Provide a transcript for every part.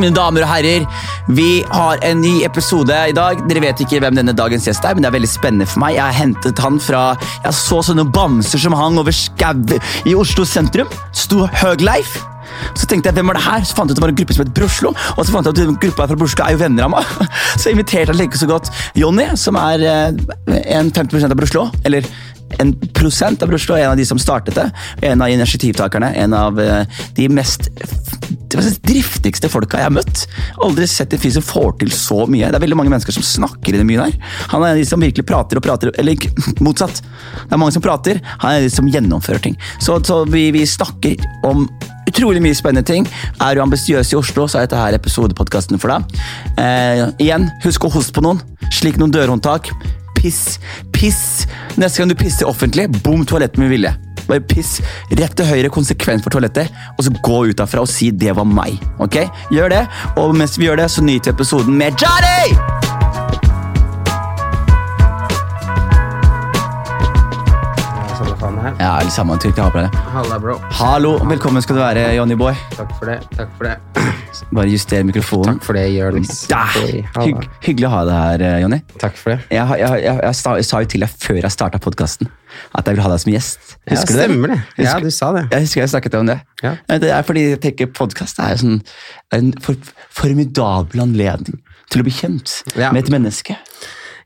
mine damer og herrer. Vi har en ny episode i dag. Dere vet ikke hvem denne dagens gjest er, men det er veldig spennende for meg. Jeg har hentet han fra Jeg så sånne bamser som hang over skau i Oslo sentrum. Sto Høgleif. Så tenkte jeg, hvem var det her? Så fant jeg ut det var en gruppe som het Broslo. Og så fant jeg ut at gruppa fra Broslo er jo venner av meg. Så jeg inviterte han like så godt Jonny, som er eh, en 50% av Broslo. Eller en prosent av Broslo, en av de som startet det. En av initiativtakerne. En av eh, de mest det var de driftigste folka jeg har møtt. Aldri sett en fyr som får til så mye. Det er veldig mange mennesker som snakker i det mye der. Han er en av de som virkelig prater og prater, eller motsatt. Det er mange som prater, han er en av de som gjennomfører ting. Så, så vi, vi snakker om utrolig mye spennende ting. Er du ambisiøs i Oslo, så er dette her episodepodkasten for deg. Eh, igjen, husk å hoste på noen. Slik noen dørhåndtak. Piss. Piss. Neste gang du pisser offentlig, bom toalett med vilje. Bare piss rett til høyre, konsekvent for toalettet, og så gå ut derfra og si 'det var meg'. ok? Gjør det, og mens vi gjør det, så nyter vi episoden med Johnny! Her. Ja, eller samme trykk, jeg har på det. Halla, bro. Hallo, velkommen skal du være, Johnny Boy. Takk for det. Takk for det. Bare juster mikrofonen. Takk for det, Jonis. Hygg, hyggelig å ha deg her, eh, Jonny. Takk for det. Jeg, jeg, jeg, jeg, sa, jo til deg før jeg starta podkasten at jeg vil ha deg som gjest. Ja, stemmer du det? det. Ja, du sa det. Jeg husker jeg snakket om det. Ja. Det er fordi jeg tenker podkast er sånn, en for, formidabel anledning til å bli kjent Ja. med et menneske.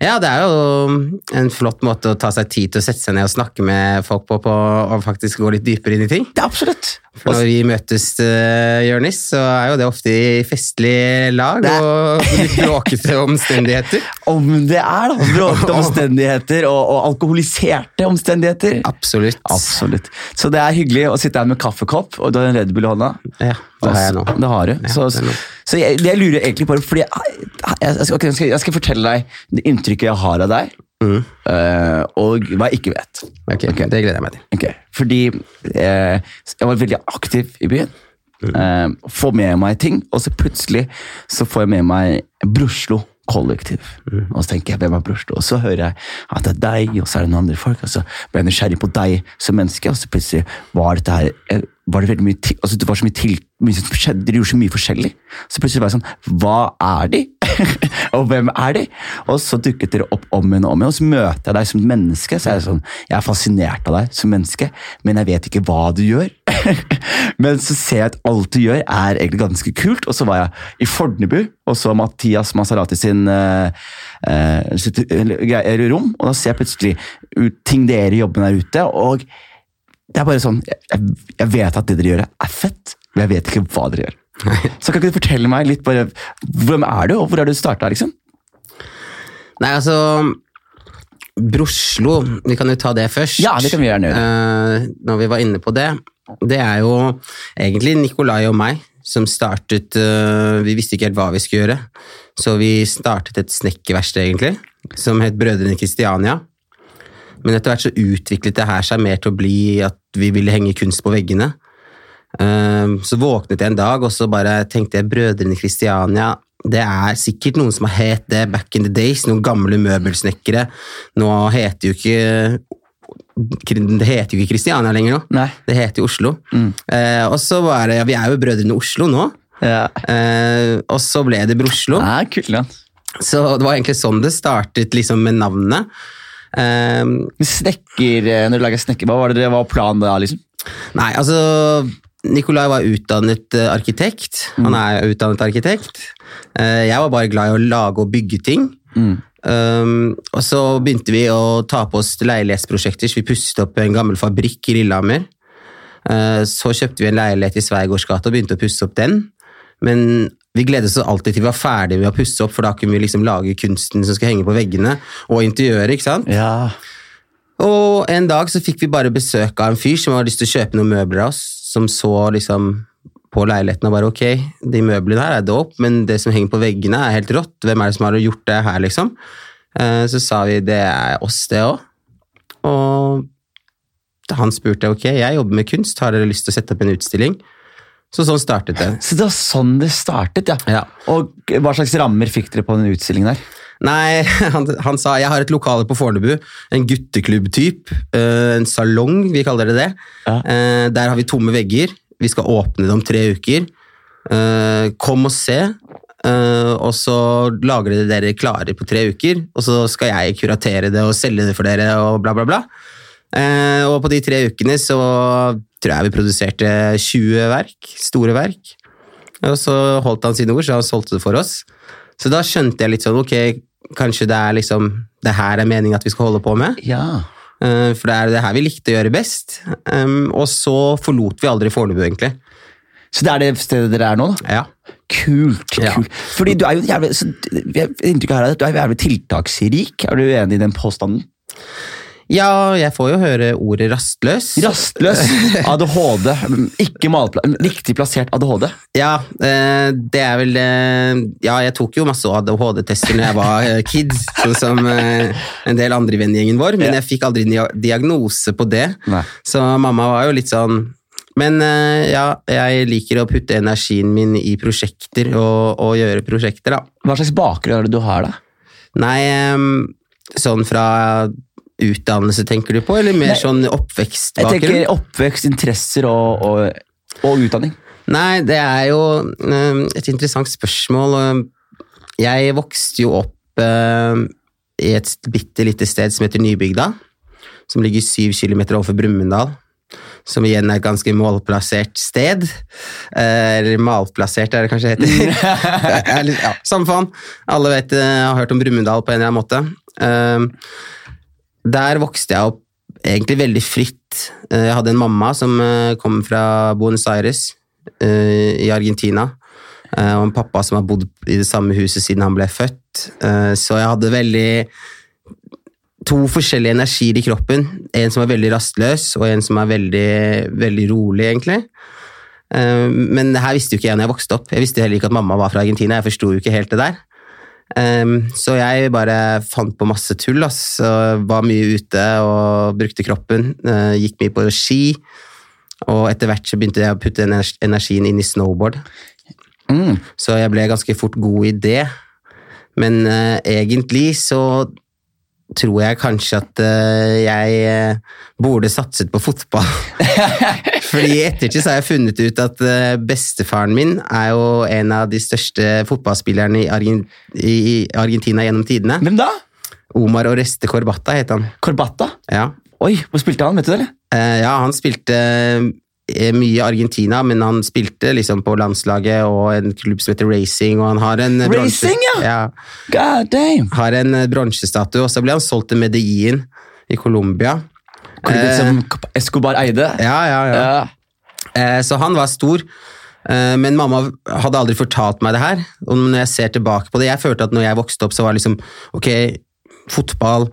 Ja, det er jo en flott måte å ta seg tid til å sette seg ned og snakke med folk på, på og faktisk gå litt dypere inn i ting. Det er absolutt. For når vi møtes, uh, Jørnis, så er jo det ofte i festlig lag Det og litt bråkete omstendigheter. Om det er da bråkete omstendigheter og, og alkoholiserte omstendigheter. Absolutt. Absolutt. Så det er hyggelig å sitte her med kaffekopp, og du har en Red Bull i hånda. Ja, det har jeg nå. Det har du. Ja, så det så jeg, jeg lurer egentlig på fordi jeg, jeg, skal, jeg skal fortelle deg det inntrykket jeg har av deg, Mm. og hva jeg ikke vet. Ok, det gleder jeg meg til. Okay. Fordi eh, jeg var veldig aktiv i byen. Mm. Eh, får med meg ting, og så plutselig så får jeg med meg Bruslo kollektiv. Mm. Og så tenker jeg, hvem er Bruslo? Og så hører jeg at det er deg, og så er det noen andre folk. Og så ble jeg nysgjerrig på deg som menneske, og så plutselig var dette her var det veldig mye til, altså det var så mye til, mye som skjedde, Dere gjorde så mye forskjellig. Så plutselig var jeg sånn Hva er de? og hvem er de? Og så dukket dere opp om igjen og om igjen, og så møter jeg deg som menneske. Så er jeg sånn Jeg er fascinert av deg som menneske, men jeg vet ikke hva du gjør. men så ser jeg at alt du gjør, er egentlig ganske kult. Og så var jeg i Fornebu og så Mathias Maserati sin uh, uh, sitt, uh, rom, og da ser jeg plutselig ut, ting dere jobber med der ute. og det er bare sånn, jeg, jeg vet at det dere gjør er fett, men jeg vet ikke hva dere gjør. Så kan ikke du fortelle meg litt bare, Hvem er du, og hvor har du starta? Liksom? Nei, altså Broslo, vi kan jo ta det først. Ja, det kan vi gjerne gjøre. Eh, når vi var inne på det. Det er jo egentlig Nikolai og meg som startet eh, Vi visste ikke helt hva vi skulle gjøre, så vi startet et snekkerverksted, egentlig, som het Brødrene Kristiania. Men etter hvert så utviklet det her seg mer til å bli at vi ville henge kunst på veggene. Eh, Så våknet jeg en dag, og så bare tenkte jeg Brødrene Kristiania det er sikkert noen som har het det back in the days, noen gamle møbelsnekkere. Nå heter jo ikke Det heter jo ikke Kristiania lenger nå. Nei. Det heter jo Oslo. Eh, og så var det, ja, Vi er jo Brødrene Oslo nå. Ja. Eh, og så ble det Broslo. Ja, kult, ja. Så det var egentlig sånn det startet liksom med navnet. Eh, Snekker, eh, når du lager snekker, hva var det det var planen da? liksom? Nei, altså Nikolai var utdannet eh, arkitekt. Han er utdannet arkitekt. Eh, jeg var bare glad i å lage og bygge ting. Um, og så begynte vi å ta på oss leilighetsprosjekter, så vi pusset opp en gammel fabrikk i Lillehammer. Uh, så kjøpte vi en leilighet i Sveigårds gate og begynte å pusse opp den. Men vi gledet oss alltid til vi var ferdige med å pusse opp, for da kunne vi liksom lage kunsten som skal henge på veggene, og interiøret. ikke sant? Ja. Og en dag så fikk vi bare besøk av en fyr som hadde lyst til å kjøpe noen møbler av oss, som så liksom på leiligheten og bare ok, de møblene her er dope, men det som henger på veggene er helt rått. Hvem er det som har gjort det her, liksom? Eh, Så sa vi det er oss, det òg. Og han spurte ok, jeg jobber med kunst, har dere lyst til å sette opp en utstilling? Så sånn startet det. Så det var sånn det startet, ja. Ja. Og hva slags rammer fikk dere på den utstillingen der? Nei, han, han sa jeg har et lokale på Fornebu, en gutteklubb-typ, eh, en salong, vi kaller det det. Ja. Eh, Der har vi tomme vegger, vi skal åpne det om tre uker. Eh, kom og se, og så lager dere dere klare på tre uker, og så skal jeg kuratere det og selge det for dere, og bla, bla, bla. Og på de tre ukene så tror jeg vi produserte 20 verk, store verk. Og så holdt han sine ord, så han solgte det for oss. Så da skjønte jeg litt sånn, ok, kanskje det er liksom, det her er meningen at vi skal holde på med. Ja. Eh, For det er det her vi likte å gjøre best. Og så forlot vi aldri Fornebu, egentlig. Så det er det stedet dere er nå? da? Ja. Kult. Ja. kult. Fordi du er jo jævlig, så, har her er at du er jævlig tiltaksrik. Er du enig i den påstanden? Ja, jeg får jo høre ordet rastløs. Rastløs. ADHD. Ikke malpla riktig plassert ADHD. Ja, eh, det er vel eh, Ja, jeg tok jo masse ADHD-tester når jeg var eh, kid, sånn som en del andre i vennegjengen vår, men jeg fikk aldri dia- diagnose på det. Nei. Så mamma var jo litt sånn Men ja, jeg liker å putte energien min i prosjekter og, og gjøre prosjekter, da. Hva slags bakgrunn er det du har, da? Nei, sånn fra utdannelse tenker du på, eller mer Nei, sånn Jeg tenker oppvekst, interesser og, og, og utdanning. Nei, det er jo em, et interessant spørsmål. Jeg vokste jo opp em, i et bitte lite sted som heter Nybygda, som ligger syv kilometer overfor Brumunddal. Som igjen er et ganske målplassert sted. Eh, Eller malplassert, er det kanskje. Det heter. ja, Samme faen. Alle vet, eh, har hørt om Brumunddal på en eller annen måte. Em, Der vokste jeg opp egentlig veldig fritt. Eh, Jeg hadde en mamma som eh, kom fra Buenos Aires eh, i Argentina. Og en pappa som har bodd i det samme huset siden han ble født. Så jeg hadde veldig to forskjellige energier i kroppen. En som er veldig rastløs, og en som er veldig, veldig rolig, egentlig. Men det her visste jo ikke jeg når jeg vokste opp. Jeg visste heller ikke at mamma var fra Argentina. Jeg forsto jo ikke helt det der. Um, så jeg bare fant på masse tull. Ass. Var mye ute og brukte kroppen. uh, gikk mye på ski. Og etter hvert så begynte jeg å putte energien inn i snowboard. Mm. Så jeg ble ganske fort god i det. Men uh, egentlig så tror jeg kanskje at uh, jeg uh, burde satset på fotball. Fordi i ettertid har jeg funnet ut at uh, bestefaren min er jo en av de største fotballspillerne i, Argen i Argentina gjennom tidene. Hvem da? Omar Oreste Corbata het han. Corbata? Ja. Oi, hvor spilte han? Vet du det? eller? Eh, ja, han spilte eh, mye i Argentina, men han spilte liksom på landslaget og en klubb som heter Racing, og han har en eh, Racing, ja! ja! God damn! Har en eh, bronsestatue, og så ble han solgt til Medellin i Colombia. Klubben Eh, som Escobar eide. Ja, ja, ja. Ja. Eh, Så han var stor, eh, men mamma hadde aldri fortalt meg det her. Og når jeg ser tilbake på det, jeg følte at når jeg vokste opp, så var det liksom Ok, fotball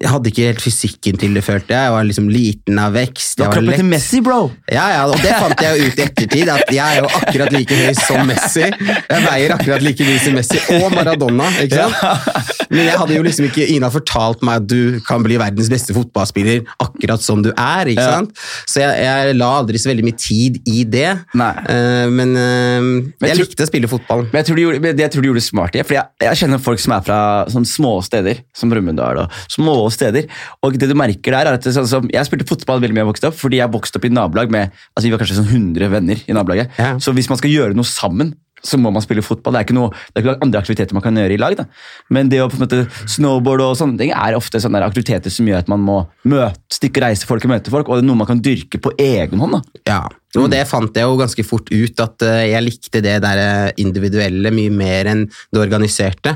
Jeg hadde ikke helt fysikken til det, følte jeg. Jeg var liksom liten av vekst. Du har var kroppen til Messi, bro! Ja, ja, og det fant jeg jo ut i ettertid, at jeg er jo akkurat like høy som Messi. Jeg veier akkurat like mye som Messi, og Maradona, ikke sant? Men jeg hadde jo liksom ikke, Ina fortalt meg at du kan bli verdens beste fotballspiller akkurat som du er, ikke sant? Så jeg, jeg la aldri så veldig mye tid i det. Nei. Eh, men eh, jeg jeg likte å spille fotball. Men jeg tror du gjorde, det jeg tror du gjorde smart i, for jeg, jeg kjenner folk som er fra sånn små steder, som Brumunddal og små steder, og det du merker der er at sånn som, jeg spilte fotball veldig mye da jeg vokste opp, fordi jeg vokste opp i nabolag med, altså vi var kanskje sånn 100 venner i nabolaget, Ja. så hvis man skal gjøre noe sammen, så må man spille fotball. Det er ikke noe det er ikke andre aktiviteter man kan gjøre i lag. Da. Men det å på en måte snowboard og sånne ting er ofte sånne aktiviteter som gjør at man må møte, stikke og reise folk og møte folk, og det er noe man kan dyrke på egen hånd. Da. Ja, og det fant jeg jo ganske fort ut, at eh, jeg likte det der eh, individuelle mye mer enn det organiserte.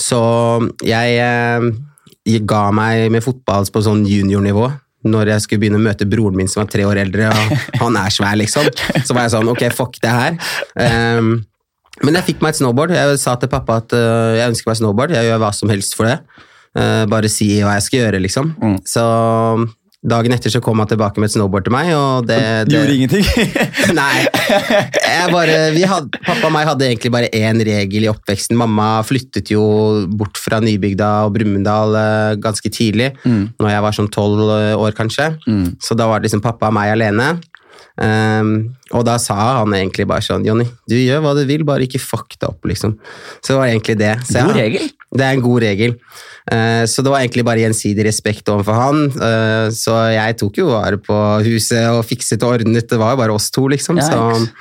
Så jeg, eh, jeg ga meg med fotball på sånn juniornivå. Når jeg skulle begynne å møte broren min som var tre år eldre, og han er svær, liksom. Så var jeg sånn, ok, fuck det her. Um, men jeg fikk meg et snowboard. Jeg sa til pappa at uh, jeg ønsker meg snowboard. Jeg gjør hva som helst for det. Uh, bare si hva jeg skal gjøre, liksom. Mm. Så dagen etter så kom han tilbake med et snowboard til meg, og det, det gjorde ingenting. Nei. Jeg bare, vi hadde, pappa og meg hadde egentlig bare én regel i oppveksten. Mamma flyttet jo bort fra Nybygda og Brumunddal eh, ganske tidlig, Mm. når jeg var sånn tolv år kanskje. Mm. Så da var det liksom pappa og meg alene. Ehm, og da sa han egentlig bare sånn Jonny, du gjør hva du vil, bare ikke fuck det opp, liksom. Så det var egentlig det. Så God regel. Det er en god regel. Uh, Så det var egentlig bare gjensidig respekt overfor han. Uh, Så jeg tok jo vare på huset og fikset og ordnet. Det var jo bare oss to, liksom. Ja, Så,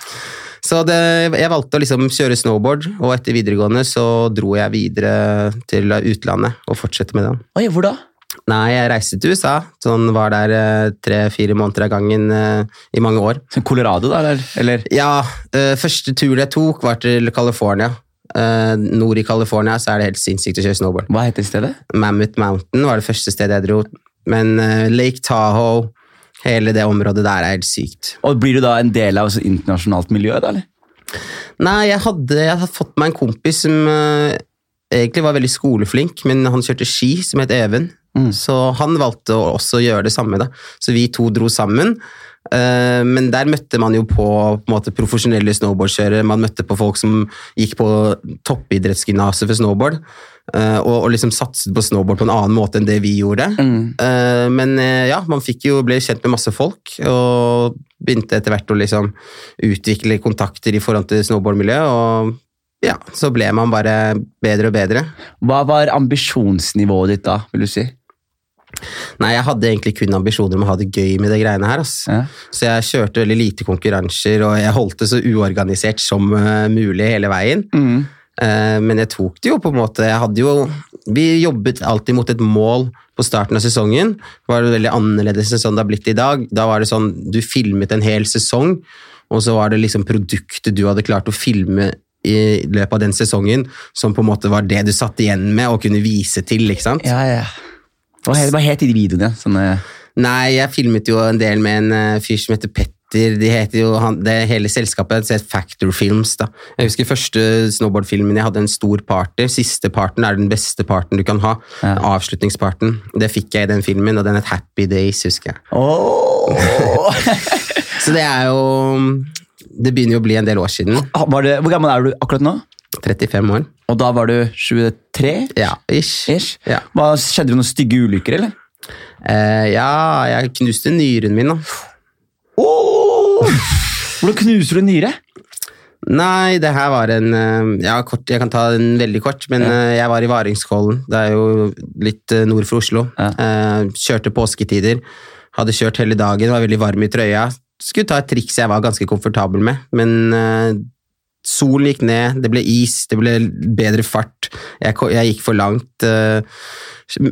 Så det, jeg valgte å liksom kjøre snowboard, og etter videregående så dro jeg videre til utlandet og fortsette med det. Oi, hvor da? Nei, jeg reiste til USA. Sånn var der eh, tre-fire måneder av gangen eh, i mange år. Så Colorado, da? Eller? Ja, eh, første tur jeg tok var til California. Nord i California så er det helt sinnssykt å kjøre snowboard. Hva heter stedet? Mammoth Mountain var det første stedet jeg dro. Men Lake Tahoe, hele det området der er helt sykt. Og Blir du da en del av et internasjonalt miljø, da? eller? Nei, jeg hadde, jeg hadde fått meg en kompis som egentlig var veldig skoleflink, men han kjørte ski, som het Even. Mm. Så han valgte å også gjøre det samme. da. Så vi to dro sammen. Eh, Men der møtte man jo på, på måte, profesjonelle snowboardkjørere. Man møtte på folk som gikk på toppidrettsgymnaset for snowboard. eh, Og, og liksom satset på snowboard på en annen måte enn det vi gjorde. Mm. Eh, Men ja, man jo, ble kjent med masse folk, og begynte etter hvert å liksom utvikle kontakter i forhold til snowboardmiljøet. Og ja, så ble man bare bedre og bedre. Hva var ambisjonsnivået ditt da, vil du si? Nei, jeg hadde egentlig kun ambisjoner om å ha det gøy med de greiene her. ass. Ja. Så jeg kjørte veldig lite konkurranser, og jeg holdt det så uorganisert som eh, mulig hele veien. Mm. Eh, Men jeg tok det jo på en måte Jeg hadde jo Vi jobbet alltid mot et mål på starten av sesongen. Det var veldig annerledes enn sånn det har blitt i dag. Da var det sånn Du filmet en hel sesong, og så var det liksom produktet du hadde klart å filme i løpet av den sesongen, som på en måte var det du satt igjen med og kunne vise til. ikke sant? Ja, ja. Hva het, hva het de videoene? Sånne... Nei, jeg filmet jo en del med en eh, fyr som heter Petter. De heter jo, han, det Hele selskapet het Factor Films. da. Jeg husker første snowboardfilmen jeg hadde en stor party. Siste parten er den beste parten du kan ha. Ja. Avslutningsparten. Det fikk jeg i den filmen, og den het Happy Days, husker jeg. Oh. Så det er jo Det begynner jo å bli en del år siden. var det, hvor gammel er du akkurat nå? 35 år. Og da var du 23? Ja, ish. Ish? Ja. Hva, skjedde det noen stygge ulykker, eller? Eh, ja, jeg knuste nyren min, da. Hvordan knuser du en nyre? Nei, det her var en eh, Ja, kort, jeg kan ta den veldig kort, men ja. jeg var i Varingskollen. Det er jo litt eh, nord for Oslo. Ja. Eh, Kjørte påsketider. Hadde kjørt hele dagen, var veldig varm i trøya. Skulle ta et triks jeg var ganske komfortabel med, men eh, solen gikk ned, det ble is, det ble bedre fart. Jeg, jeg gikk for langt. Uh,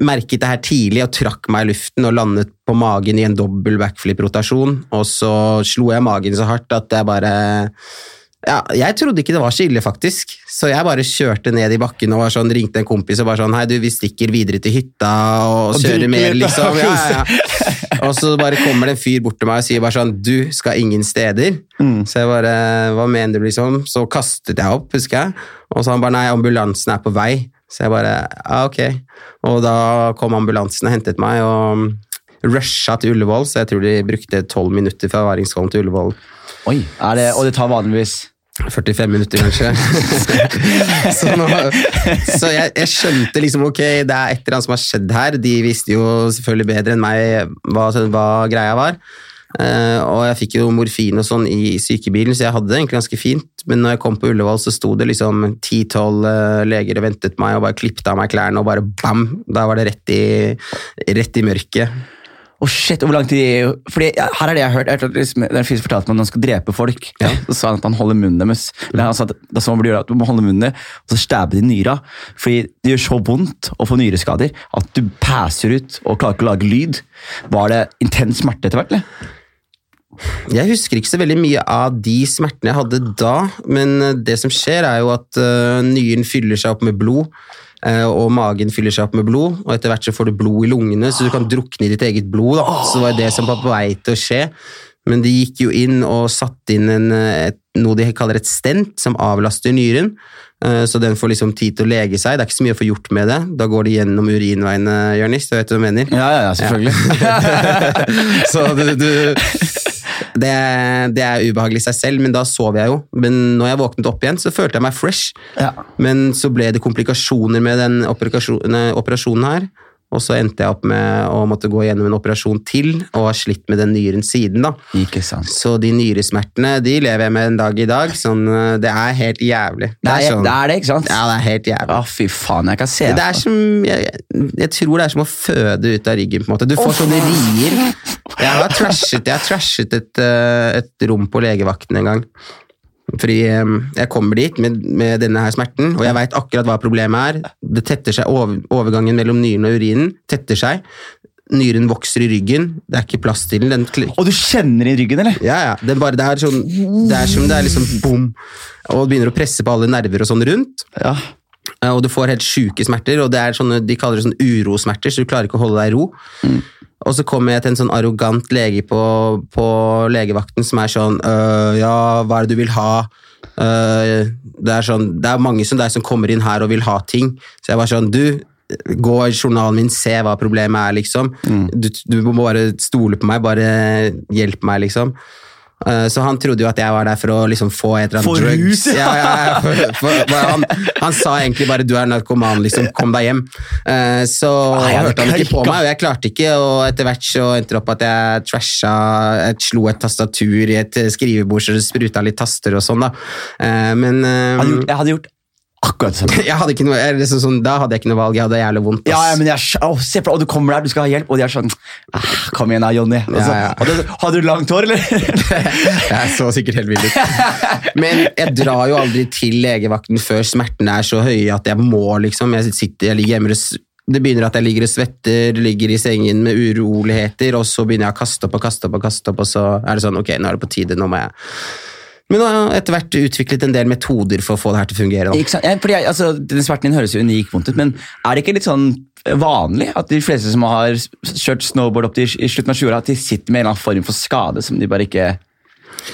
merket det her tidlig og trakk meg i luften og landet på magen i en dobbel backflip-rotasjon, og så slo jeg magen så hardt at jeg bare ja, jeg trodde ikke det var så ille, faktisk. Så jeg bare kjørte ned i bakken og var sånn, ringte en kompis og bare sånn Hei, du, vi stikker videre til hytta og, Og kjører mer, liksom. ja, ja. Og så bare kommer det en fyr bort til meg og sier bare sånn Du skal ingen steder. Mm. Så jeg bare Hva mener du, liksom? Så kastet jeg opp, husker jeg. Og så han bare Nei, ambulansen er på vei. Så jeg bare Ja, ok. Og da kom ambulansen og hentet meg og rusha til Ullevål, så jeg tror de brukte tolv minutter fra Varingskollen til Ullevål. Oi, er det, Og det tar vanligvis 45 minutter, kanskje. så nå, så jeg, jeg skjønte liksom ok, det er et eller annet som har skjedd her. De visste jo selvfølgelig bedre enn meg hva, hva greia var. Uh, og jeg fikk jo morfin og sånn i sykebilen, så jeg hadde det egentlig ganske fint. Men når jeg kom på Ullevål, så sto det liksom 10-12 leger og ventet meg og bare klippet av meg klærne, og bare bam! Da var det rett i, rett i mørket. Å shit, hvor lang tid Fordi ja, Her er det jeg har hørt. Jeg har at liksom, det er en fyr som fortalte meg at han skal drepe folk. Ja. Så sa han at han holder munnen deres. Eller han sa at det som man burde gjøre, at du må holde munnen, og så stabbe de nyra. Fordi det gjør så vondt å få nyreskader at du passer ut og klarer ikke å lage lyd. Var det intens smerte etter hvert, eller? Jeg husker ikke så veldig mye av de smertene jeg hadde da, men eh, det som skjer er jo at uh, nyren fyller seg opp med blod, eh, og magen fyller seg opp med blod, og etter hvert så får du blod i lungene, så du kan drukne i ditt eget blod. Da. Så det var det som var på vei til å skje. Men de gikk jo inn og satte inn en, eh, et, noe de kaller et stent, som avlaster nyren. Eh, Så den får liksom tid til å lege seg. Det er ikke så mye å få gjort med det. Da går det gjennom urinveiene, Jørnis. Du vet hva jeg mener? Ja, ja, ja selvfølgelig. Så du, du det, det er ubehagelig i seg selv, men da sov jeg jo. Men når jeg våknet opp igjen, så følte jeg meg fresh. ja. Men så ble det komplikasjoner med den operasjonen, her. Og så endte jeg opp med å måtte gå gjennom en operasjon til, og har slitt med den nyren siden. da. Ikke sant. Så de nyresmertene de lever jeg med en dag i dag. Sånn, eh, det er helt jævlig. Det er, sånn, det er det, ikke sant? Ja, det er helt jævlig. Å, fy faen, jeg kan se Det er som, jeg, jeg tror det er som å føde ut av ryggen. på en måte. Du får sånne rier. Jeg har trashet, jeg har trashet et, eh, et rom på legevakten en gang. Fordi jeg kommer dit med, med denne her smerten, og jeg veit akkurat hva problemet er. Det tetter seg, over, Overgangen mellom nyren og urinen tetter seg. Nyren vokser i ryggen, det er ikke plass til den. den Og du kjenner i ryggen, eller? ja, ja. Det er, bare, det er, sånn, det er som det er liksom bom, og det begynner å presse på alle nerver og sånn rundt. Ja. Eh, Og du får helt sjuke smerter, og det er sånne, de kaller det sånn urosmerter, så du klarer ikke å holde deg i ro. Og så kommer jeg til en sånn arrogant lege på, på legevakten som er sånn «Øh, Ja, hva er det du vil ha? Uh, det, er sånn, det er mange som deg som kommer inn her og vil ha ting. Så jeg var sånn Du, gå i journalen min, se hva problemet er, liksom. Du, du må bare stole på meg, bare hjelp meg, liksom. Eh, Så han trodde jo at jeg var der for å liksom få et eller annet for drugs. ja. Ja, ja, for, for, for han, han sa egentlig bare 'du er narkoman', liksom, kom deg hjem. Eh, Så Nei, jeg jeg hørte han ikke på meg, og jeg klarte ikke, og etter hvert så endte det opp at jeg trasha Jeg slo et tastatur i et skrivebord så det spruta litt taster og sånn, da. Eh, Men jeg hadde gjort akkurat det samme. jeg hadde ikke noe, liksom sånn, da hadde jeg ikke noe valg, jeg hadde jævlig vondt. Ja, ja, men jeg, å, se på, og du kommer der, du skal ha hjelp, og de er sånn ah, Kom igjen da, Jonny. Og så- Ja, ja. Hadde, hadde du langt hår, eller? Jeg så sikkert helt vill ut. Men jeg drar jo aldri til legevakten før smertene er så høye at jeg må, liksom. Jeg, sitter, jeg ligger hjemme og s- det begynner at jeg ligger og svetter, ligger i sengen med uroligheter, og så begynner jeg å kaste opp og kaste opp, og kaste opp, og så er det sånn Ok, nå er det på tide, nå må jeg Men du har etter hvert utviklet en del metoder for å få det her til å fungere. Da. Fordi altså, Den smerten din høres jo unik vondt ut, men er det ikke litt sånn vanlig at de fleste som har kjørt snowboard opp til i slutten av 20-åra, at de sitter med en eller annen form for skade som de bare ikke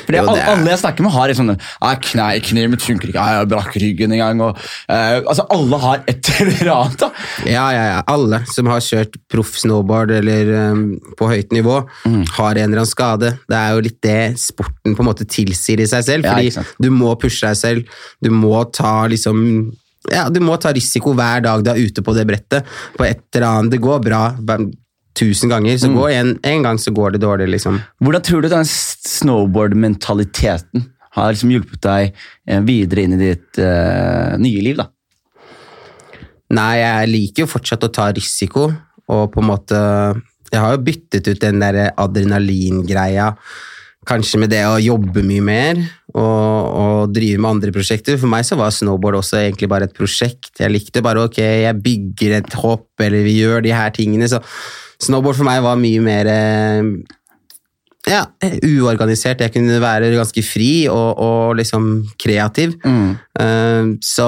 fordi Jo, er- alle jeg snakker med, har liksom Nei, Kneet mitt funker ikke, ah, jeg brakk ryggen en gang. Og, uh, altså, alle har et eller annet. da. Ja, ja, ja. Alle som har kjørt proff snowboard eller um, på høyt nivå, har en eller annen skade. Det er jo litt det sporten på en måte tilsier i seg selv. Fordi ja, du må pushe deg selv. Du må ta liksom ja, du må ta risiko hver dag du er ute på det brettet. På et eller annet. Det går bra tusen ganger, så går en, en gang så går det dårlig, liksom. Hvordan tror du den snowboard-mentaliteten har liksom hjulpet deg eh, videre inn i ditt uh, nye liv? da? Nei, jeg liker jo fortsatt å ta risiko, og på en måte Jeg har jo byttet ut den der adrenalingreia, kanskje med det å jobbe mye mer og, og drive med andre prosjekter. For meg så var snowboard også egentlig bare et prosjekt. Jeg likte bare ok, jeg bygger et hopp, eller vi gjør de her tingene. Så snowboard for meg var mye mer eh, ja, uorganisert. Jeg kunne være ganske fri og, og liksom kreativ. Mm. så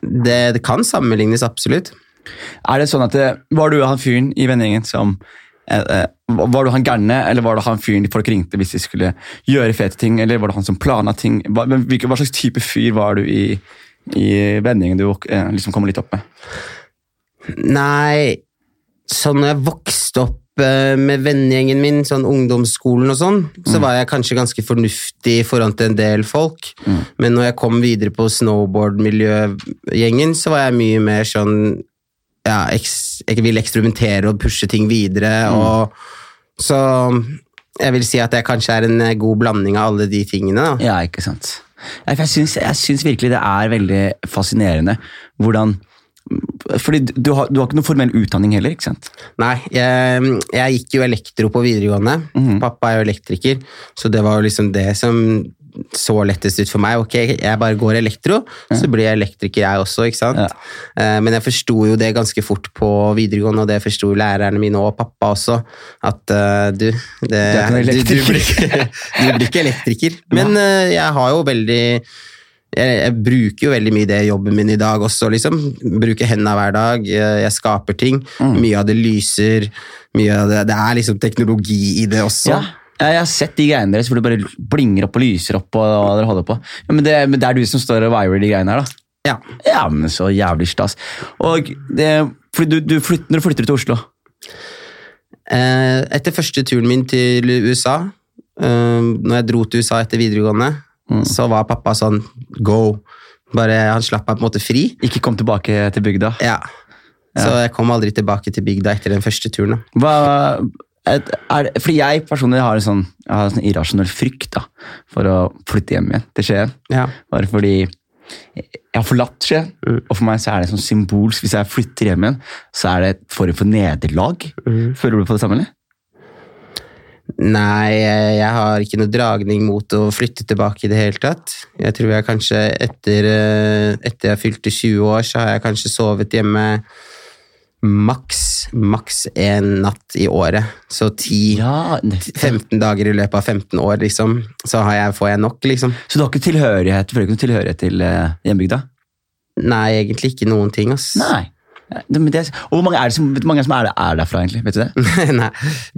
det, det kan sammenlignes absolutt. Er det sånn at det, Var du han fyren i vennegjengen som eh, eh, Var du han gærne, eller var det han fyren folk ringte hvis de skulle gjøre fete ting? Eller var det han som plana ting? Hva, hva slags type fyr var du i, i vennegjengen du eh, liksom kom litt opp med? Nei, sånn når jeg vokste opp eh, med vennegjengen min, sånn ungdomsskolen og sånn, så var jeg kanskje ganske fornuftig i forhold til en del folk. Men når jeg kom videre på snowboardmiljøgjengen, så var jeg mye mer sånn ja, Jeg vil eksperimentere og pushe ting videre. Og, så jeg vil si at jeg kanskje er en eh, god blanding av alle de tingene. Da. Ja, ikke sant. Jeg syns, jeg syns virkelig det er veldig fascinerende hvordan fordi du har, du har ikke noe formell utdanning heller, ikke sant? Nei, jeg, jeg gikk jo elektro på videregående. Pappa er jo elektriker, så det var jo liksom det som så lettest ut for meg. Ok, jeg bare går elektro, så blir jeg elektriker jeg også, ikke sant? Ja. Eh, Men jeg forsto jo det ganske fort på videregående, og det forsto lærerne mine og pappa også, at eh, du, det, du, du, blir, ikke- du blir ikke elektriker. Men eh, jeg har jo veldig jeg, jeg bruker jo veldig mye det i jobben min i dag også, liksom. Bruker hendene hver dag. Jeg, jeg skaper ting. Mm. Mye av det lyser. Mye av det, det er liksom teknologi i det også. Ja. Ja, jeg har sett de greiene deres hvor det bare blinger opp og lyser opp. og hva dere holder på. Ja, men, det, men det er du som står og virer de greiene her, da. Ja. Ja, men så jævlig stas. Og det, du, du flytter, når du flytter til Oslo Eh, Etter første turen min til USA, eh, når jeg dro til USA etter videregående, så var pappa sånn go. Bare Han slapp meg på en måte fri. Ikke kom tilbake til bygda. Ja. Så jeg kom aldri tilbake til bygda etter den første turen. Hva, er, er, fordi jeg personlig har en sånn, har en sånn irrasjonell frykt da, for å flytte hjem igjen til Skien. Ja. Bare fordi jeg har forlatt Skien, og for meg så er det sånn symbolsk. Hvis jeg flytter hjem igjen, så er det et form for nederlag. Føler du på det samme, eller? Nei, jeg har ikke noe dragning mot å flytte tilbake i det hele tatt. Jeg tror jeg kanskje etter, eh, etter jeg fylte 20 år, så har jeg kanskje sovet hjemme maks, maks en natt i året. Så 10, Ja, 15 dager i løpet av 15 år, liksom. Så har jeg, får jeg nok, liksom. Så du har ikke tilhørighet, føler ikke tilhørighet til uh, hjembygda? Nei, egentlig ikke noen ting, ass. Nei. Det- og hvor mange er det som, mange som er, er derfra, egentlig? Vet du det? Nei,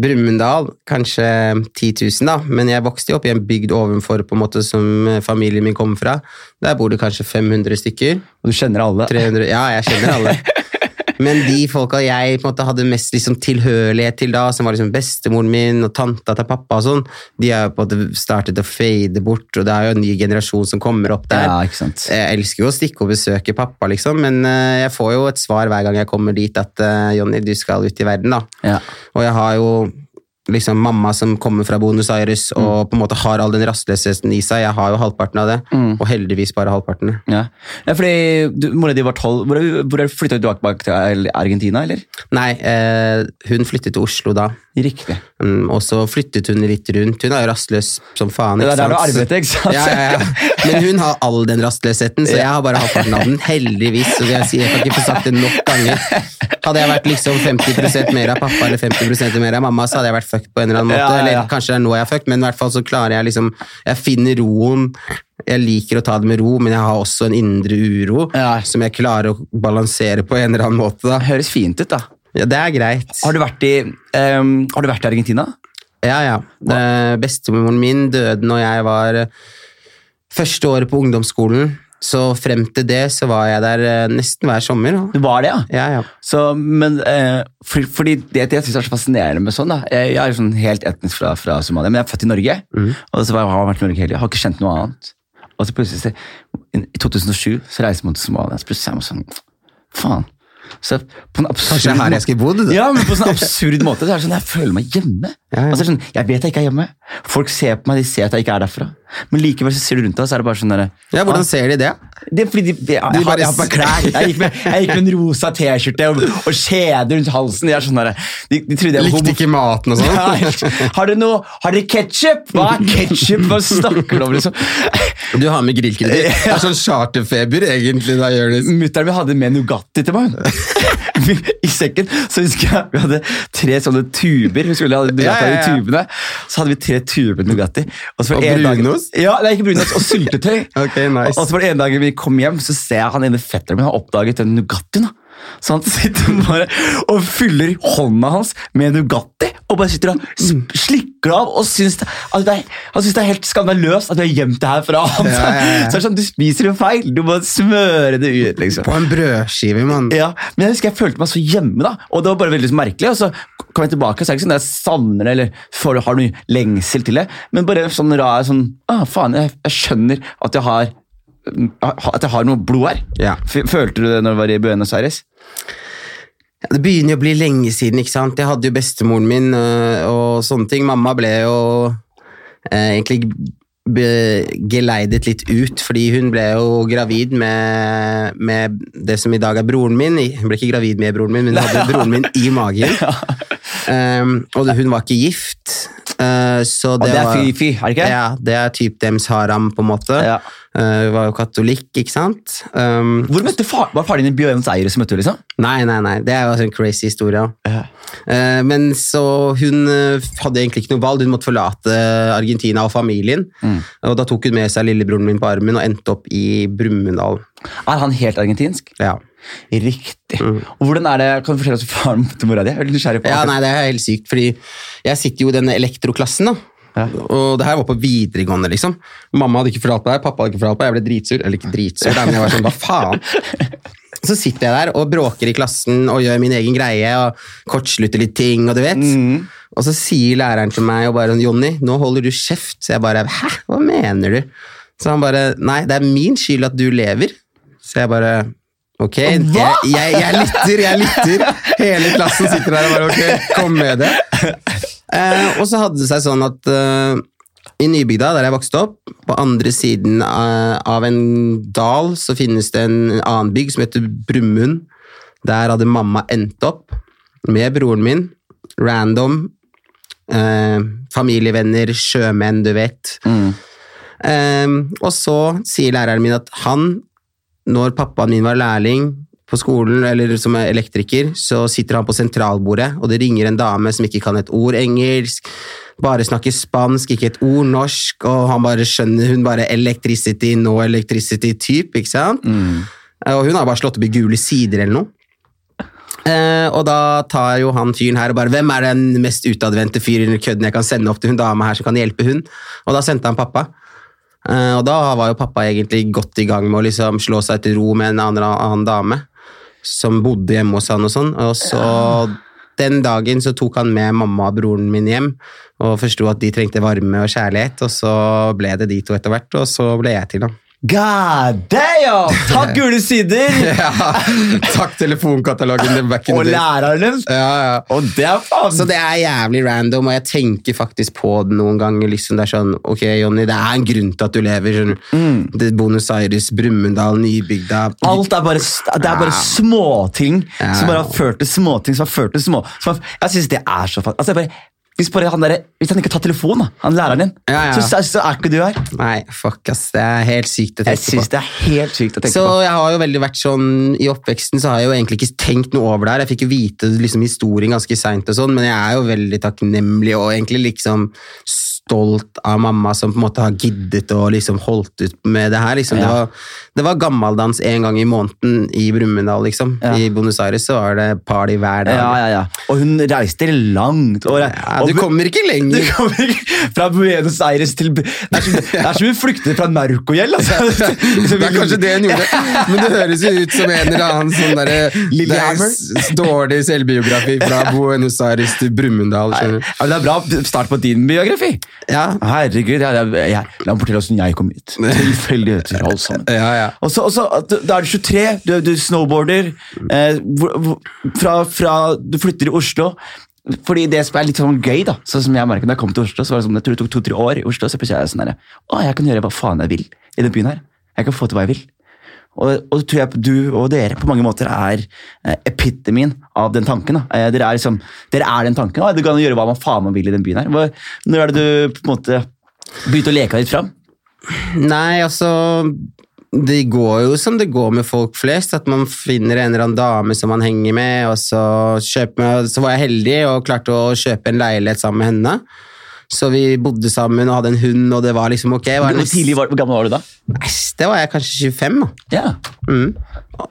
Brumunddal, kanskje 10 000 da, men jeg vokste jo opp i en bygd ovenfor på en måte som familien min kommer fra. Der bor det kanskje 500 stykker. Og du kjenner alle? 300, ja, jeg kjenner alle. Men de folka jeg på en måte hadde mest liksom tilhørighet til da, som var liksom bestemoren min og tanta til pappa og sånn, de har på en måte startet å fade bort, og det er jo en ny generasjon som kommer opp der. Ja, ikke sant. Jeg elsker jo å stikke og besøke pappa, liksom, men eh, jeg får jo et svar hver gang jeg kommer dit at eh, Jonny, du skal ut i verden, da. Ja. Og jeg har jo liksom mamma som kommer fra Bonus Aires og på en måte har all den rastløsheten i seg. Jeg har jo halvparten av det, og heldigvis bare halvparten. Ja. ja, fordi du, Mora di var tolv. Hvor, hvor flytta du tilbake til Argentina, eller? Nei, eh, hun flyttet til Oslo da. Riktig. Mm, og så flyttet hun litt rundt. Hun er jo rastløs som faen. ikke sant? Det er der du arbeidet, ikke sant? Ja, ja, ja. Men hun har all den rastløsheten, så jeg har bare halvparten av den. Heldigvis. Så jeg, si. jeg kan ikke få sagt det nok ganger. Hadde jeg vært liksom 50% mer av pappa eller 50% mer av mamma, så hadde jeg vært fucked på en eller annen måte. Ja, ja. Eller kanskje det er nå jeg er fucked, men i hvert fall så klarer jeg liksom Jeg finner roen. Jeg liker å ta det med ro, men jeg har også en indre uro Ja. som jeg klarer å balansere på en eller annen måte. da. Høres fint ut, da. Ja, det er greit. Har du vært i, um, har du vært i Argentina? Ja, ja. Eh, Bestemoren min døde når jeg var eh, første året på ungdomsskolen. Så frem til det så var jeg der eh, nesten hver sommer. Du var det, ja? Ja, ja. Så, men, eh, for, fordi det, det jeg synes er så fascinerende med sånn da, jeg, jeg er sånn helt etnisk fra, fra Somalia, men jeg er født i Norge, og så har jeg vært i Norge hele, tiden. har ikke kjent noe annet. Og så plutselig, i 2007, så reiser man til Somalia, så plutselig er man sånn, faen. Så på en absurd Kanskje her jeg skulle bodd? Ja, men på en sånn absurd måte. Så er det sånn, Jeg føler meg hjemme. Ja, ja. Altså, sånn, jeg vet jeg ikke er hjemme. Folk ser på meg, de ser at jeg ikke er derfra. Men likevel så ser du rundt deg, så er det bare sånn der, Ja, Hvordan ser de det? det er fordi de, jeg, jeg, bare jeg har på klær. Jeg gikk med, jeg gikk med en rosa T-skjorte og, og kjede rundt halsen. De er sånn der, de, de trodde jeg var Likte ikke maten og sånn? Ja, har du noe Har dere ketsjup? Hva er ketsjup? Hva snakker du om, liksom? Du har med grillkreditt. Det er sånn charterfeber, egentlig. da gjør det. Mutter'n min hadde med Nugatti til meg. I sekken. Så husker jeg vi hadde tre sånne tuber. Husker du ja. i tubene? Så hadde vi tre tuber med Nugatti. Og, Og det en dag- brunost? Ja, nei, ikke brunost. Og syltetøy. okay, nice. Og så var det en dag vi kom hjem, så ser jeg han ene fetteren min har oppdaget den Nugattien. da. Så han sitter bare og fyller hånda hans med Nugatti og bare sitter og slikker av og syns det, at det er, han syns det er helt skandaløst at vi har gjemt det her fra ham. Ja, ja, ja. Så det er sånn, Du spiser jo feil, du må smøre det ut. liksom. På en brødskive, mann. Ja, Men jeg husker jeg følte meg så hjemme, da, og det var bare veldig så merkelig. Og så kom jeg tilbake, så er det ikke sånn at jeg savner det eller får, har noe lengsel til det, men bare sånn rar sånn ah, faen, jeg, jeg skjønner at jeg har at jeg har noe blod her. Ja. Følte du det når du var i Buenos Aires? Ja, Det begynner å bli lenge siden. ikke sant? Jeg hadde jo bestemoren min øh, og sånne ting. Mamma ble jo eh, egentlig geleidet litt ut, fordi hun ble jo gravid med, med det som i dag er broren min. Hun ble ikke gravid med broren min, men hun hadde broren min i magen. Um, og hun var ikke gift. Uh, så Og det, det er fy-fy, er det ikke? Ja, det er typ dems haram, på en måte. Ja. Eh, var jo katolikk, ikke sant? Um, Hvor møtte far, Var faren din i eier som Møtte du, liksom? Nei, nei, nei. Det er jo en crazy historie. Uh, men så hun eh, hadde egentlig ikke noe valg. Hun måtte forlate Argentina og familien. Og da tok hun med seg lillebroren min på armen og endte opp i Brumunddal. Er han helt argentinsk? Ja. Riktig. Og hvordan er det, Kan du fortelle oss faren til mora di? Ja, nei, det er helt sykt, fordi jeg sitter jo i denne elektroklassen, da. Ja. Og det her var på videregående, liksom. Mamma hadde ikke fortalt meg, pappa hadde ikke fortalt meg, jeg ble dritsur. Eller ikke dritsur, da, men jeg var sånn, hva faen? Så sitter jeg der og bråker i klassen og gjør min egen greie og kortslutter litt ting, og du vet. Og så sier læreren til meg og bare 'Jonny, nå holder du kjeft'. Så jeg bare 'hæ, hva mener du?' Så han bare 'nei, det er min skyld at du lever'. Så jeg bare Ok, jeg, jeg, jeg lytter, jeg lytter. Hele klassen sitter der og bare ok, kom med det. Eh, og så hadde det seg sånn at eh, i Nybygda, der jeg vokste opp, på andre siden av, av en dal, så finnes det en annen bygg som heter Brumund. Der hadde mamma endt opp med broren min, random, Eh, familievenner, sjømenn, du vet. Mm. Eh, og så sier læreren min at han, når pappaen min var lærling på skolen, eller som er elektriker, så sitter han på sentralbordet, og det ringer en dame som ikke kan et ord engelsk, bare snakker spansk, ikke et ord norsk, og han bare skjønner hun bare electricity, no electricity type, ikke sant? Mm. Og hun har bare slått opp i gule sider eller noe. Eh, og da tar jo han fyren her og bare Hvem er den mest utadvendte fyren eller kødden jeg kan sende opp til hun dama her som kan hjelpe hun? Og da sendte han pappa. Eh, og da var jo pappa egentlig godt i gang med å liksom slå seg til ro med en annen, annen dame som bodde hjemme hos han og sånn. Og så den dagen så tok han med mamma og broren min hjem og forsto at de trengte varme og kjærlighet, og så ble det de to etter hvert, og så ble jeg til, da. God damn! Takk, gule sider! Ja, takk telefonkatalogen back in Og the day. læreren din. Ja, ja. Og det er faen Så det er jævlig random, og jeg tenker faktisk på det noen ganger. Liksom det er sånn, ok Jonny, det er en grunn til at du lever. Sånn, mm. Det Buenos Aires, Brumunddal, Nybygda Alt er bare, det er bare småting Ja. som bare har ført til småting som har ført til små som har, Jeg synes det er så fast. Altså, jeg bare, hvis, han der, hvis han ikke tar telefonen, da, han læreren din, Ja, ja. Så, så er ikke du her. Nei, fuck, ass. Det er helt sykt å tenke Jeg synes på. det er helt sykt å tenke Så på. jeg har jo veldig vært sånn, I oppveksten så har jeg jo egentlig ikke tenkt noe over det her. Jeg fikk jo vite liksom, historien ganske seint, men jeg er jo veldig takknemlig og egentlig liksom stolt av mamma som på en måte har giddet og liksom holdt ut med det her. Liksom. Ja. Det, var, det var gammeldans en gang i måneden i Brumunddal. Liksom. Ja. I Buenos Aires så var det party hver dag. Ja, ja, ja. Og hun reiste langt. Og, og du kommer ikke Du lenger. kommer ikke fra Buenos Aires til Det er som, det er som hun flyktet fra narkogjeld. Altså. Det er kanskje det hun gjorde, men det høres jo ut som en eller annen sånn derre er s- dårlig selvbiografi fra Buenos Aires til Brumunddal. Du. det er bra start på din biografi. Ja, Herregud, jeg, jeg, jeg, La meg fortelle hvordan jeg kom hit. Tilfeldigheter, alt sammen. ja, ja. Og så, og så, Da er du 23, du, du snowboarder. Eh, fra, fra du flytter i Oslo. Fordi Det som er litt sånn gøy, da, sånn som jeg merket da jeg kom til Oslo, så var det sånn, jeg tror det tok to-tre år i Oslo, så plutselig er jeg sånn her, å, jeg kan gjøre hva faen jeg vil i den byen her. Jeg kan få til hva jeg vil. Og, og tror jeg du og dere på mange måter er eh, epitomien av den tanken. da. Eh, dere, er liksom, dere er den tanken. Du kan gjøre hva man faen man vil i den byen her. Når er det du på en måte begynte å leke litt fram? Nei, altså Det går jo som det går med folk flest, at man finner en eller annen dame som man henger med, og så, med, så var jeg heldig og klarte å kjøpe en leilighet sammen med henne. Så vi bodde sammen og hadde en hund, og det var liksom ok. Var Hvor, tidlig var, hvor gammel var du da? Det var jeg kanskje 25, da. Ja. Mm.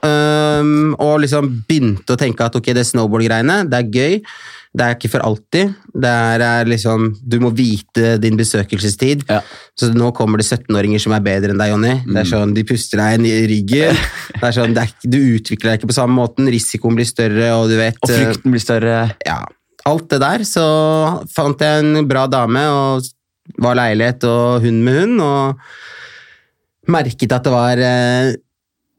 Um, og liksom begynte å tenke at ok, det snowboard-greiene, det er gøy. Det er ikke for alltid. Det er, liksom, du må vite din besøkelsestid. Ja. Så nå kommer det 17-åringer som er bedre enn deg, Jonny. Det er sånn, De puster deg inn i ryggen. Det er sånn, det er, du utvikler deg ikke på samme måten. Risikoen blir større, og du vet Og frykten blir større. ja, alt det der, så fant jeg en bra dame, og var leilighet og hund med hund, og merket at det var eh,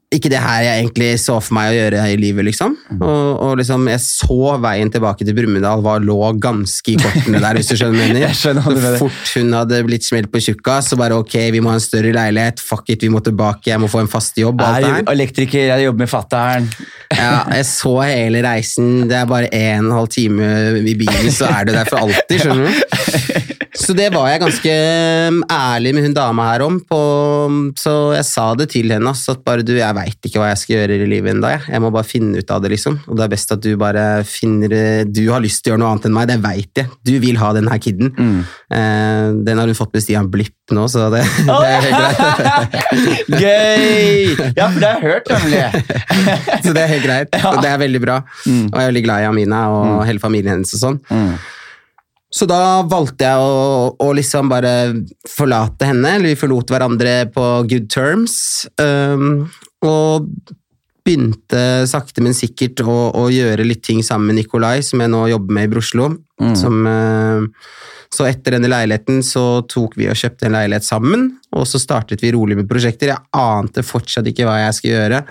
ikke det her jeg egentlig så for meg å gjøre i livet, liksom. Og, og liksom, jeg så veien tilbake til Brumunddal var lå ganske i kortene der, hvis du skjønner hva jeg mener. Så fort hun hadde blitt smelt på tjukka, så bare ok, vi må ha en større leilighet, fuck it, vi må tilbake, jeg må få en fast jobb, alt Jeg er elektriker, jeg jobber med fattern. Ja, jeg så hele reisen. Det er bare en og en halv time i bilen, så er du der for alltid, skjønner du. Så det var jeg ganske um, ærlig med hun dama her om, på, så jeg sa det til henne, Så at bare du, jeg veit ikke hva jeg skal gjøre i livet ennå, jeg. jeg må bare finne ut av det, liksom. Og det er best at du bare finner Du har lyst til å gjøre noe annet enn meg, det veit jeg. Du vil ha den her kiden. Eh, den har hun fått med Stian Blipp nå, så det, det er helt greit. Gøy! Ja, for det har jeg hørt, nemlig. Så det er helt greit. Og det er veldig bra. Og jeg er veldig glad i Amina og hele familien hennes og sånn. Så da valgte jeg å, å liksom bare forlate henne, eller vi forlot hverandre på good terms. Um, og begynte sakte, men sikkert å, å gjøre litt ting sammen med Nikolai, som jeg nå jobber med i Broslo. Som, uh, så etter denne leiligheten så tok vi og kjøpte en leilighet sammen, og så startet vi rolig med prosjekter. Jeg ante fortsatt ikke hva jeg skulle gjøre.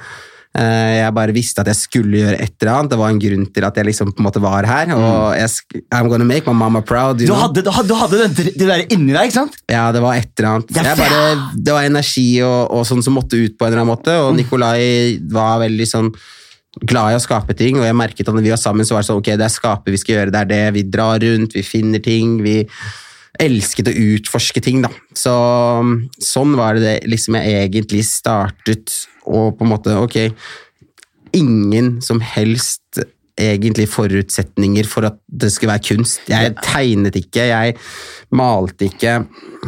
Eh, Jeg bare visste at jeg skulle gjøre et eller annet. Det var en grunn til at jeg liksom på en måte var her. Og jeg, sk- I'm gonna make my mama proud. Du hadde, du hadde, du hadde det, det der inni deg, ikke sant? Ja, det var et eller annet. Det Jeg bare, det var energi og, og sånn som måtte ut på en eller annen måte, og Nikolai var veldig sånn glad i å skape ting, og jeg merket at når vi var sammen, så var det sånn ok, det er skape vi skal gjøre, det er det. Vi drar rundt, vi finner ting. vi elsket å utforske ting, da. Så, sånn var det, det liksom jeg egentlig startet, og på en måte, ok Ingen som helst egentlig forutsetninger for at det skulle være kunst. Jeg tegnet ikke, jeg malte ikke.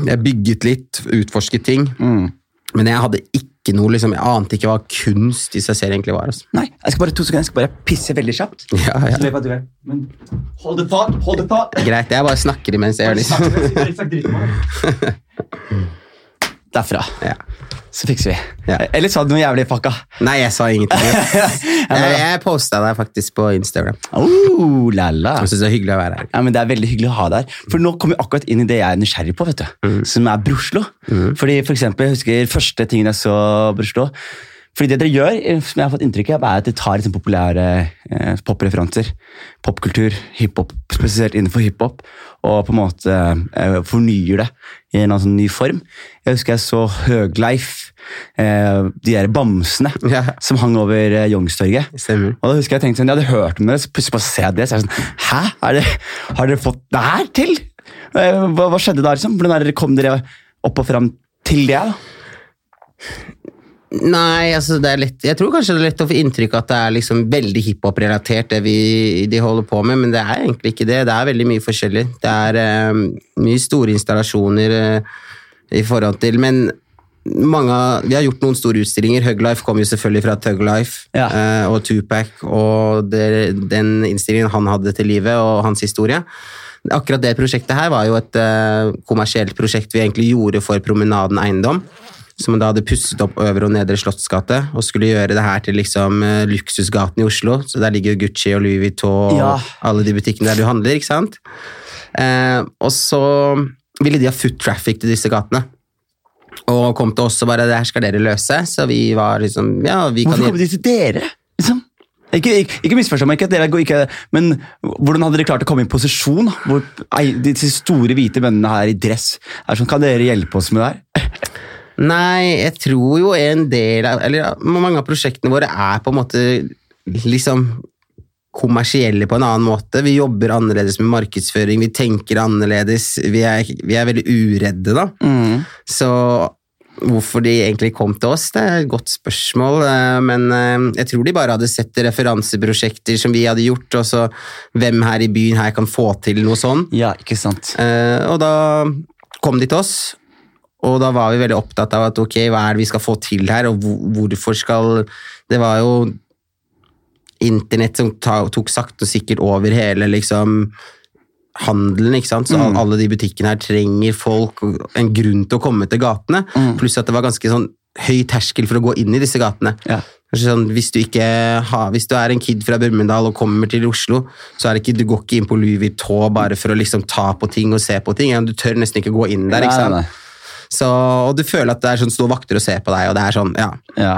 Jeg bygget litt, utforsket ting. Mm. Men jeg hadde ikke noe, liksom, jeg ante ikke hva kunst i seg selv egentlig var. Altså. Nei, jeg skal bare to sekunder, jeg skal bare pisse veldig kjapt. Ja, ja. Så du er. Men hold the thought, hold the thought. Greit, jeg bare snakker imens jeg gjør det. Liksom. Derfra. Ja. Så fikser vi. Ja. Eller sa du noe jævlig fucka? Nei, jeg sa ingenting. Jeg, jeg posta deg faktisk på Instagram. Oh, la la. Jeg synes det er hyggelig å være her. Ja, men Det er veldig hyggelig å ha deg her. For nå kommer vi akkurat inn i det jeg er nysgjerrig på, vet du. som er Broslo. Fordi for eksempel, Jeg husker første tingen jeg så Broslo. Fordi det dere gjør, eh, som jeg har fått inntrykk av, er at dere tar liksom populære eh, popreferanser. Popkultur, hiphop, spesielt innenfor hiphop. Og på en måte eh, fornyer det i en sånn ny form. Jeg husker jeg så Høgleif, eh, de der bamsene Ja. som hang over eh, Youngstorget. Og da husker Jeg tenkte sånn, jeg hadde hørt om det, så plutselig bare ser jeg det. Så er jeg sånn, Hæ? Det, har dere fått det her til? Eh, Hva, hva skjedde da? liksom? Hvordan det, kom dere opp og fram til det? da? Nei, altså det er lett Jeg tror kanskje det er lett å få inntrykk av at det er liksom veldig hiphop-relatert, det vi, de holder på med, men det er egentlig ikke det. Det er veldig mye forskjellig. Det er eh, mye store installasjoner uh, i forhold til Men mange vi har gjort noen store utstillinger. Huglife kom jo selvfølgelig fra Tug Life Ja. uh, og Tupac og det, den innstillingen han hadde til livet, og hans historie. Akkurat det prosjektet her var jo et uh, kommersielt prosjekt vi egentlig gjorde for Promenaden Eiendom som da hadde pusset opp Øvre og Nedre Slottsgate, og skulle gjøre det her til liksom eh, luksusgaten i Oslo. Så der ligger Gucci og Louis Vuitton Ja. og alle de butikkene der du handler, ikke sant? Eh, og så ville de ha foot traffic til disse gatene. Og kom til oss og bare 'det her skal dere løse', så vi var liksom Ja, vi kan Hvorfor kom de til dere? Liksom? Ikke, ikke, ikke misforstå meg, ikke, at dere går ikke, men hvordan hadde dere klart å komme i posisjon? Hvor disse store hvite mennene her i dress er sånn, Kan dere hjelpe oss med det her? Nei, jeg tror jo en del av Eller mange av prosjektene våre er på en måte liksom kommersielle på en annen måte. Vi jobber annerledes med markedsføring, vi tenker annerledes. Vi er, vi er veldig uredde, da. Mm. Så hvorfor de egentlig kom til oss, det er et godt spørsmål. eh, Men eh, jeg tror de bare hadde sett referanseprosjekter som vi hadde gjort, og så hvem her i byen her kan få til noe sånn. Ja, ikke sant. Eh, og da kom de til oss, og da var vi veldig opptatt av at ok, hva er det vi skal få til her, og hvorfor skal Det var jo internett som tok sakte og sikkert over hele liksom handelen, ikke sant? Så Mm. alle de butikkene her trenger folk, en grunn til å komme til gatene, Mm. pluss at det var ganske sånn høy terskel for å gå inn i disse gatene. Ja. Sånn, hvis, du ikke har, hvis du er en kid fra Brumunddal og kommer til Oslo, så er det ikke, du går ikke inn på Louis Vuitton bare for å liksom ta på ting og se på ting. Ja, Du tør nesten ikke gå inn der. ikke sant? nei, nei. Så, og du føler at det er sånn stå vakter og se på deg, og det er sånn, ja. Ja.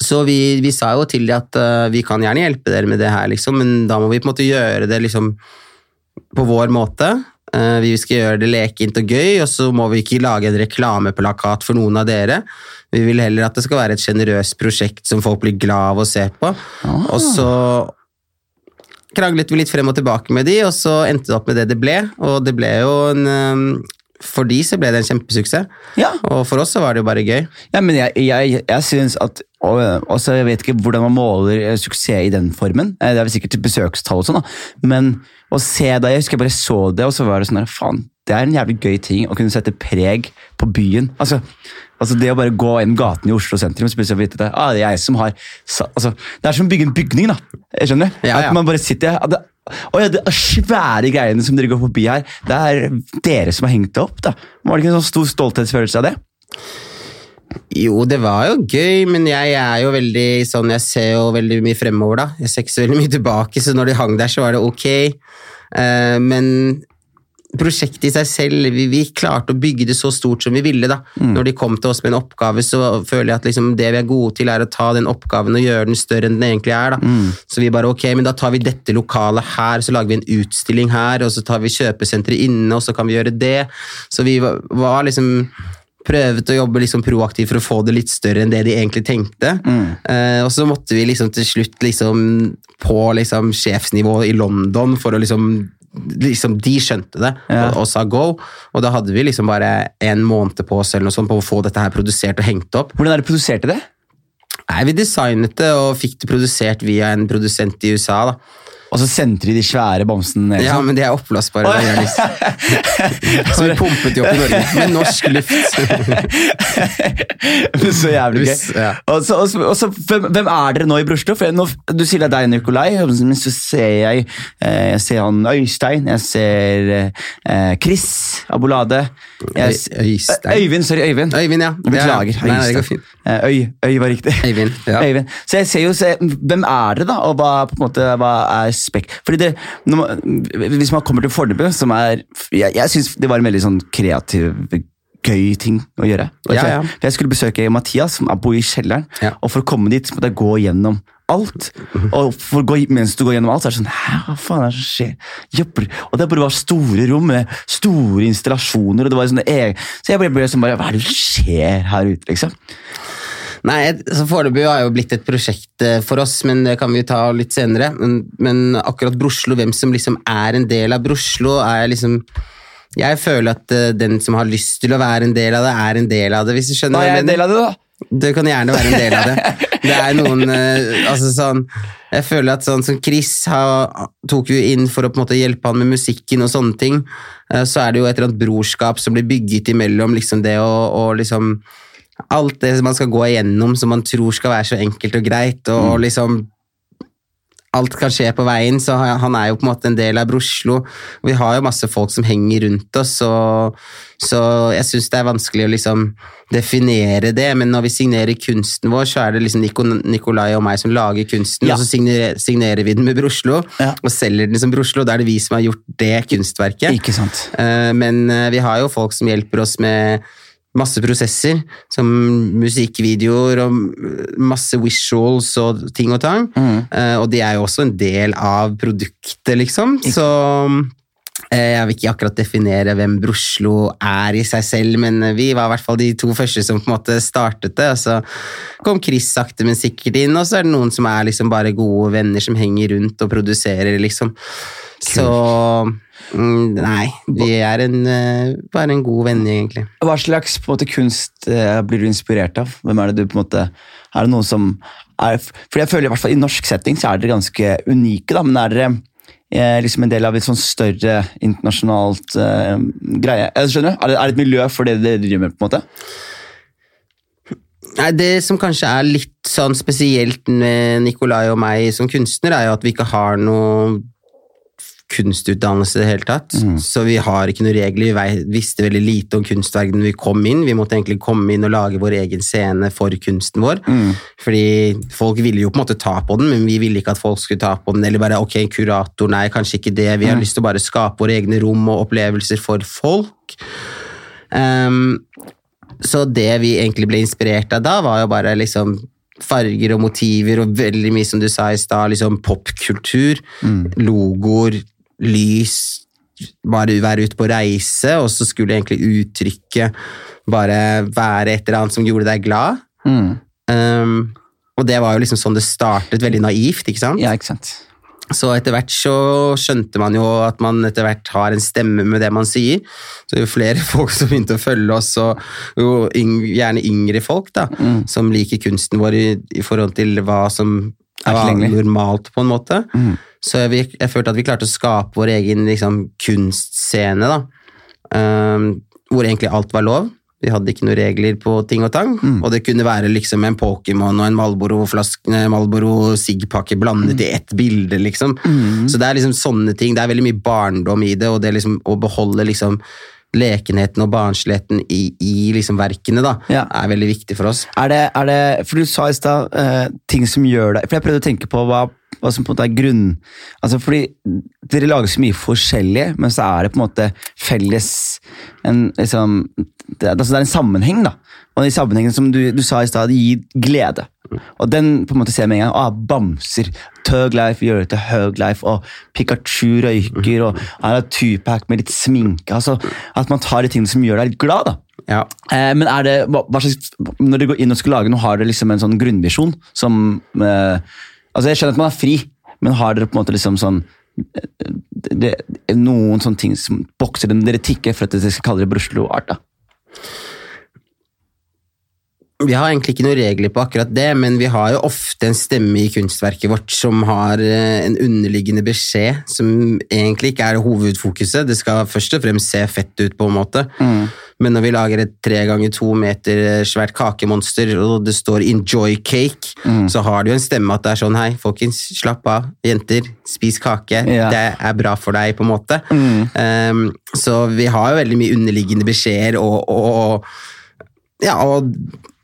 Så vi, vi sa jo til dem at uh, vi kan gjerne hjelpe dere med det her, liksom, men da må vi på en måte gjøre det liksom på vår måte. Uh, vi skal gjøre det lekent og gøy, og så må vi ikke lage en reklameplakat for noen av dere. Vi vil heller at det skal være et sjenerøst prosjekt som folk blir glad av å se på. Og så kranglet vi litt frem og tilbake med de, og så endte det opp med det det ble. Og det ble jo en eh, For de så ble det en kjempesuksess. ja. Og for oss så var det jo bare gøy. Ja, men jeg, jeg, jeg synes at og, også, Jeg vet ikke hvordan man måler eh, suksess i den formen. Eh, Det er vel sikkert besøkstall og sånn. Men å se da, jeg husker jeg bare så det, og så var det sånn faen, det er en jævlig gøy ting å kunne sette preg på byen. Altså, altså Det å bare gå inn gaten i Oslo sentrum og plutselig vite det, ah, det er jeg som har altså, Det er som å bygge en bygning, da. Jeg skjønner? Ja, ja. At man bare sitter at det, å ja, er svære greiene som dere går forbi her, det er dere som har hengt det opp. da. Var det ikke en sånn stor stolthetsfølelse av det? Jo, det var jo gøy, men jeg er jo veldig sånn Jeg ser jo veldig mye fremover, da. Jeg ser ikke så veldig mye tilbake, så når de hang der, så var det ok. Uh, men prosjektet i seg selv, vi, vi klarte å bygge det så stort som vi ville. da. Når de kom til oss med en oppgave, så føler jeg at liksom det vi er gode til, er å ta den oppgaven og gjøre den større enn den egentlig er. da. Så vi bare ok, men da tar vi dette lokalet her, så lager vi en utstilling her, og så tar vi kjøpesenteret inne, og så kan vi gjøre det. Så vi var, var liksom prøvet å jobbe liksom proaktivt for å få det litt større enn det de egentlig tenkte. Eh, og så måtte vi liksom til slutt liksom på liksom sjefsnivå i London for å liksom liksom, De skjønte det Ja. og, og sa go, og da hadde vi liksom bare en måned på oss eller noe sånt på å få dette her produsert og hengt opp. Hvordan er det produserte det? Nei, Vi designet det og fikk det produsert via en produsent i USA. da. Og så sendte de de svære bamsene ned? Ja, men de er oppblåsbare. Så vi pumpet de opp i Norge med norsk luft. så jævlig gøy. Ja. Og så, og så, og så, hvem, hvem er dere nå i Broslo? Du sier det er deg, Nikolai, men så ser jeg eh, Jeg ser han Øystein, jeg ser eh, Chris Abolade jeg, Øystein. Øyvind, sorry, Øyvind. Øyvind, ja. Beklager. Nei, nei, det går Øystein. fint. Eh, Øy, Øy var riktig. Øyvind, ja. Øyvind. Så jeg ser jo, Hvem er dere, da? Og hva, på en måte, hva er spek... Fordi det, man, Hvis man kommer til Fornebu, som er Jeg, jeg syns det var en veldig sånn kreativ Gøy ting å gjøre. Ja, ja. Jeg skulle besøke Mathias, som bor i kjelleren. Ja. Og for å komme dit måtte jeg gå gjennom alt. Og gå, mens du går gjennom alt, så er det sånn Hæ, hva faen er det som skjer? Jobber. Og det bare var store rom med store installasjoner. og det var sånne e Så jeg ble, ble sånn bare Hva er det som skjer her ute, liksom? Nei, så Foreløpig har jo blitt et prosjekt eh, for oss, men det kan vi jo ta litt senere. Men, men akkurat Broslo, hvem som liksom er en del av Broslo, er liksom Jeg føler at eh, den som har lyst til å være en del av det, er en del av det, hvis du skjønner Da er jeg en del av det, da. Du kan gjerne være en del av det. Det er noen eh, altså sånn, Jeg føler at sånn som Chris har, tok jo inn for å på en måte hjelpe han med musikken og sånne ting. Så er det jo et eller annet brorskap som blir bygget imellom liksom det å, å liksom Alt det man skal gå igjennom som man tror skal være så enkelt og greit, og liksom Alt kan skje på veien, så han er jo på en måte en del av Broslo. Vi har jo masse folk som henger rundt oss, og, så jeg syns det er vanskelig å liksom definere det, men når vi signerer kunsten vår, så er det liksom Nico, Nikolai og meg som lager kunsten, Ja. og så signerer, signerer vi den med Broslo, Ja. og selger den som Broslo. Da er det vi som har gjort det kunstverket. Eh, Men eh, vi har jo folk som hjelper oss med masse prosesser, som musikkvideoer og masse visuals og ting og tang. Eh, Og de er jo også en del av produktet, liksom. Så uh, jeg vil ikke akkurat definere hvem Broslo er i seg selv, men vi var i hvert fall de to første som på en måte startet det. Og så kom Chris sakte, men sikkert inn, og så er det noen som er liksom bare gode venner som henger rundt og produserer, liksom. Så mm, Nei, vi er en, eh, bare en god venn, egentlig. Hva slags måte, kunst eh, blir du inspirert av? Hvem Er det du på en måte, er det noen som er, For jeg føler i hvert fall i norsk setting så er dere ganske unike, da, men er dere eh, liksom en del av et sånn større internasjonalt eh, greie? Skjønner du? Er det, er det et miljø for det dere driver med? på en måte? Nei, Det som kanskje er litt sånn spesielt med Nikolai og meg som kunstner, er jo at vi ikke har noe kunstutdannelse i det hele tatt. Så vi har ikke noen regler. Vi visste veldig lite om kunstverdenen vi kom inn. Vi måtte egentlig komme inn og lage vår egen scene for kunsten vår. Fordi folk ville jo på en måte ta på den, men vi ville ikke at folk skulle ta på den. Eller bare ok, kurator, nei, kanskje ikke det. Vi har lyst til å bare skape våre egne rom og opplevelser for folk. Um, så det vi egentlig ble inspirert av da, var jo bare liksom farger og motiver og veldig mye, som du sa i stad, liksom popkultur. Logoer, lys, bare være ute på reise, og så skulle egentlig uttrykket bare være et eller annet som gjorde deg glad. Ehm, og det var jo liksom sånn det startet, veldig naivt, ikke sant? Ja, ikke sant? Så etter hvert så skjønte man jo at man etter hvert har en stemme med det man sier. Så jo flere folk som begynte å følge oss, og jo yngre, gjerne yngre folk da, som liker kunsten vår i, i forhold til hva som Er er normalt, på en måte. Så jeg, jeg følte at vi klarte å skape vår egen liksom, kunstscene, da. Um, hvor egentlig alt var lov. Vi hadde ikke noen regler på ting og tang. Og det kunne være liksom en Pokémon og en Malboro-flaske, Malboro Sig-pakke blandet i ett bilde, liksom. Så det er liksom sånne ting. Det er veldig mye barndom i det, og det liksom å beholde liksom lekenheten og barnsligheten i, i liksom verkene, da, Ja. er veldig viktig for oss. Er det, er det, for du sa i stad uh, ting som gjør deg For jeg prøvde å tenke på hva, hva som på en måte er grunn... Altså fordi Dere lager så mye forskjellig, men så er det på en måte felles en, liksom, det, altså det er en sammenheng, da. Og de sammenhengen som du, du sa i stad, gir glede. Og den på en måte ser jeg med en gang. Ah, bamser. Tug Life gjør det til Hug Life, og Pikachu røyker, og er Tupac med litt sminke. altså At man tar de tingene som gjør deg litt glad. da. Ja. Eh, men er det, hva, hva slags, Når du går inn og skal lage noe, har du liksom en sånn grunnvisjon som eh, altså Jeg skjønner at man er fri, men har dere på en måte liksom sånn eh, det, noen sånne ting som bokser den dere tikker for at dere skal kalle det Bruslo Art? da? Vi har egentlig ikke noen regler på akkurat det, men vi har jo ofte en stemme i kunstverket vårt som har eh, en underliggende beskjed, som egentlig ikke er hovedfokuset. Det skal først og fremst se fett ut, på en måte. Men når vi lager et tre ganger to meter eh, svært kakemonster, og det står 'enjoy cake', så har det jo en stemme at det er sånn Hei, folkens, slapp av. Jenter, spis kake. yeah. Det er bra for deg, på en måte. Um, så vi har jo veldig mye underliggende beskjeder og, og, og ja, og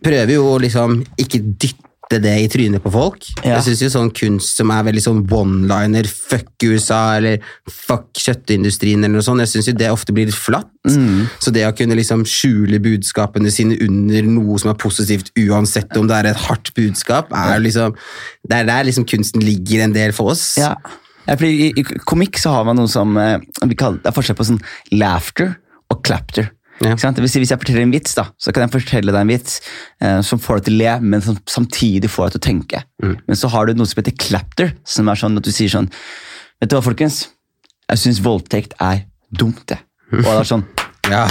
prøver jo liksom ikke dytte det i trynet på folk. Ja. Jeg syns jo sånn kunst som er veldig sånn one-liner, fuck USA eller fuck kjøttindustrien eller noe sånt, jeg syns jo det ofte blir litt flatt. Så det å kunne liksom skjule budskapene sine under noe som er positivt, uansett om det er et hardt budskap, er jo liksom Det er der liksom kunsten ligger en del for oss. Ja. Fordi i, I komikk så har man noe som eh, vi kaller, Det er forskjell på sånn laughter og clapter. Ja. Hvis, hvis jeg forteller en vits, da, så kan jeg fortelle deg en vits eh, som får deg til å le, men som samtidig får deg til å tenke. Men så har du noe som heter clapter, som er sånn at du sier sånn Vet du hva, folkens? Jeg syns voldtekt er dumt, det. Og det er sånn Ja,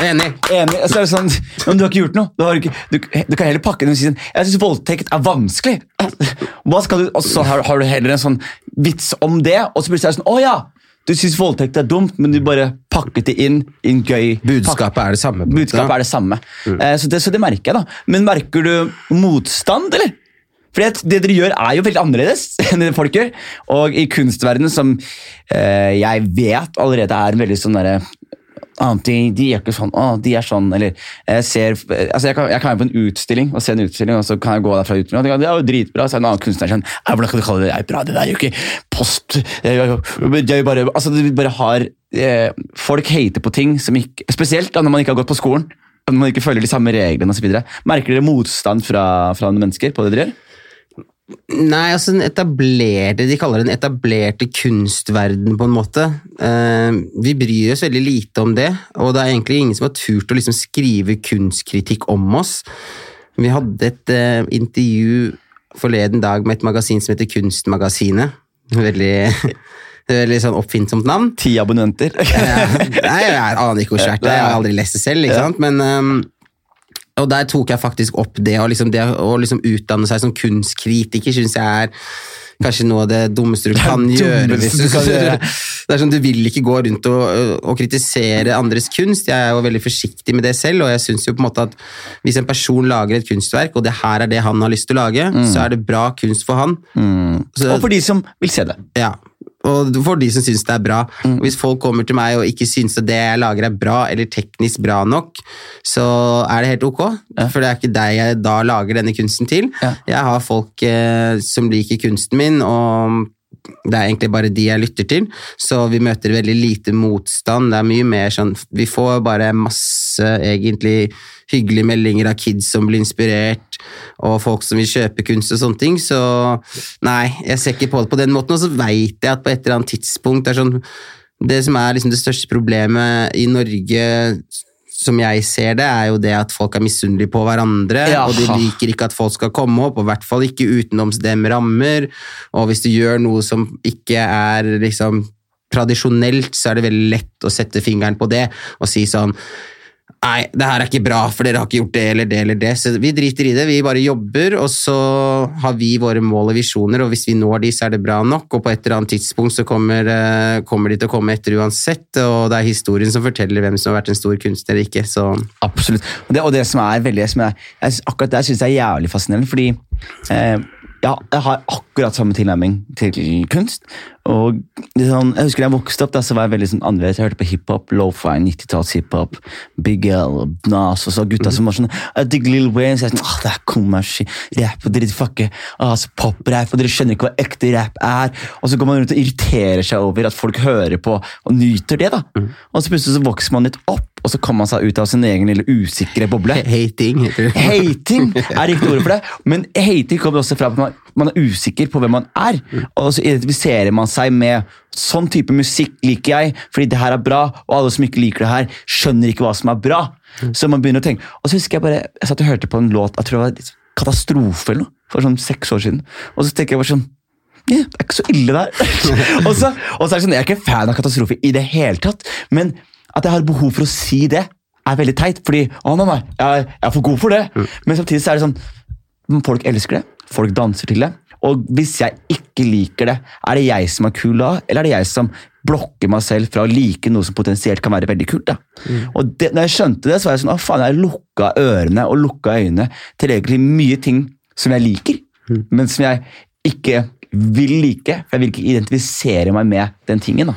enig. Enig. Så er det sånn, men du har ikke gjort noe. Du, har ikke, du, du kan heller pakke den og si sånn Jeg syns voldtekt er vanskelig. Hva skal du, Og så har, har du heller en sånn vits om det, og så er det sånn Å ja! Du syns voldtekt er dumt, men du bare pakket det inn i en gøy Budskapet er det samme. Budskapet er det samme. Eh, så, det, så det merker jeg, da. Men merker du motstand, eller? For det, det dere gjør, er jo veldig annerledes enn det folk gjør. Og i kunstverdenen, som eh, jeg vet allerede er en veldig sånn derre ah, de, de er ikke sånn, å, de er sånn, eller jeg ser altså jeg kan, jeg kan være på en utstilling og se en utstilling, og så kan jeg gå derfra uten og det er jo dritbra, så er en annen kunstner sånn, «Ah, hvordan kan du kalle det, det er bra, det der er jo ikke post, det er jo, det bare, altså du bare har, eh, folk hater på ting som ikke, spesielt da når man ikke har gått på skolen, når man ikke følger de samme reglene videre. Merker dere motstand fra, fra mennesker på det dere gjør? Nei, altså den etablerte, de kaller det den etablerte kunstverden på en måte. Eh, vi bryr oss veldig lite om det, og det er egentlig ingen som har turt å liksom skrive kunstkritikk om oss. Vi hadde et eh, intervju forleden dag med et magasin som heter Kunstmagasinet. Veldig, veldig sånn oppfinnsomt navn. Ti abonnenter. Ja, Nei, jeg aner ikke hvor svært det er, jeg har aldri lest det selv, ikke sant? Men, um, og der tok jeg faktisk opp det, og liksom det å liksom utdanne seg som kunstkritiker synes jeg er kanskje noe av det dummeste du Det kan gjøre. Du kan gjøre. det er sånn, du vil ikke gå rundt og, og kritisere andres kunst. Jeg er jo veldig forsiktig med det selv, og jeg synes jo på en måte at hvis en person lager et kunstverk, og det her er det han har lyst til å lage, så er det bra kunst for han. Så- og for de som vil se det. ja, og for de som syns det er bra. Og Hvis folk kommer til meg og ikke syns at det jeg lager er bra, eller teknisk bra nok, så er det helt ok. For det er ikke deg jeg da lager denne kunsten til. Ja. Jeg har folk eh, som liker kunsten min, og det er egentlig bare de jeg lytter til. Så vi møter veldig lite motstand. Det er mye mer sånn Vi får bare masse egentlig hyggelige meldinger av kids som blir inspirert, og folk som vil kjøpe kunst og sånne ting. Så nei, jeg ser ikke på det på den måten. Og så veit jeg at på et eller annet tidspunkt det er sånn Det som er liksom det største problemet i Norge som jeg ser det, er jo det at folk er misunnelige på hverandre, Ja. og de liker ikke at folk skal komme opp, og i hvert fall ikke utenom dem rammer. Og hvis du gjør noe som ikke er liksom tradisjonelt, så er det veldig lett å sette fingeren på det og si sånn Nei, det her er ikke bra, for dere har ikke gjort det eller det eller det. Så vi driter i det, vi bare jobber, og så har vi våre mål og visjoner, og hvis vi når de, så er det bra nok, og på et eller annet tidspunkt så kommer, eh, kommer de til å komme etter uansett, og det er historien som forteller hvem som har vært en stor kunstner eller ikke, så Absolutt. Og det, og det som er veldig som er, Akkurat det syns jeg er jævlig fascinerende, fordi eh, ja, jeg har akkurat samme tilnærming til kunst. Og sånn, Jeg husker da jeg vokste opp, da, så var jeg veldig sånn annerledes. Jeg hørte på hiphop, lo-fi, 90-talls hiphop, Big L, Nas og så gutta som var sånn Jeg digger Lil Wayne, så jeg sånn, ah, det er kommersi, rap, og fucker, ah, så pop-rap, og dere skjønner ikke hva ekte rap er. Og så går man rundt og irriterer seg over at folk hører på og nyter det. da. Og så plutselig så vokser man litt opp, og så kommer man seg ut av sin egen lille usikre boble. Hating heter det. Hating er riktig ord for det, men hating kommer også fra at man, man er usikker på hvem man er. Og så identifiserer man seg med sånn type musikk liker jeg, fordi det her er bra, og alle som ikke liker det her, skjønner ikke hva som er bra. Så man begynner å tenke, Og så husker jeg bare, jeg satt og hørte på en låt, jeg tror det var Katastrofe eller noe, for sånn seks år siden. Og så tenker jeg bare sånn Yeah, det er ikke så ille der. og, så, og så er det sånn, Jeg er ikke fan av katastrofe i det hele tatt, men at jeg har behov for å si det, er veldig teit. Fordi å nei, nei, jeg, jeg er for god for det. Men samtidig så er det sånn Folk elsker det. Folk danser til det. Og hvis jeg ikke liker det, er det jeg som er kul da, eller er det jeg som blokker meg selv fra å like noe som potensielt kan være veldig kult? da? Og det, når jeg skjønte det, så var jeg sånn Å, faen, jeg lukka ørene og lukka øynene til egentlig mye ting som jeg liker, men som jeg ikke vil like. For jeg vil ikke identifisere meg med den tingen. da.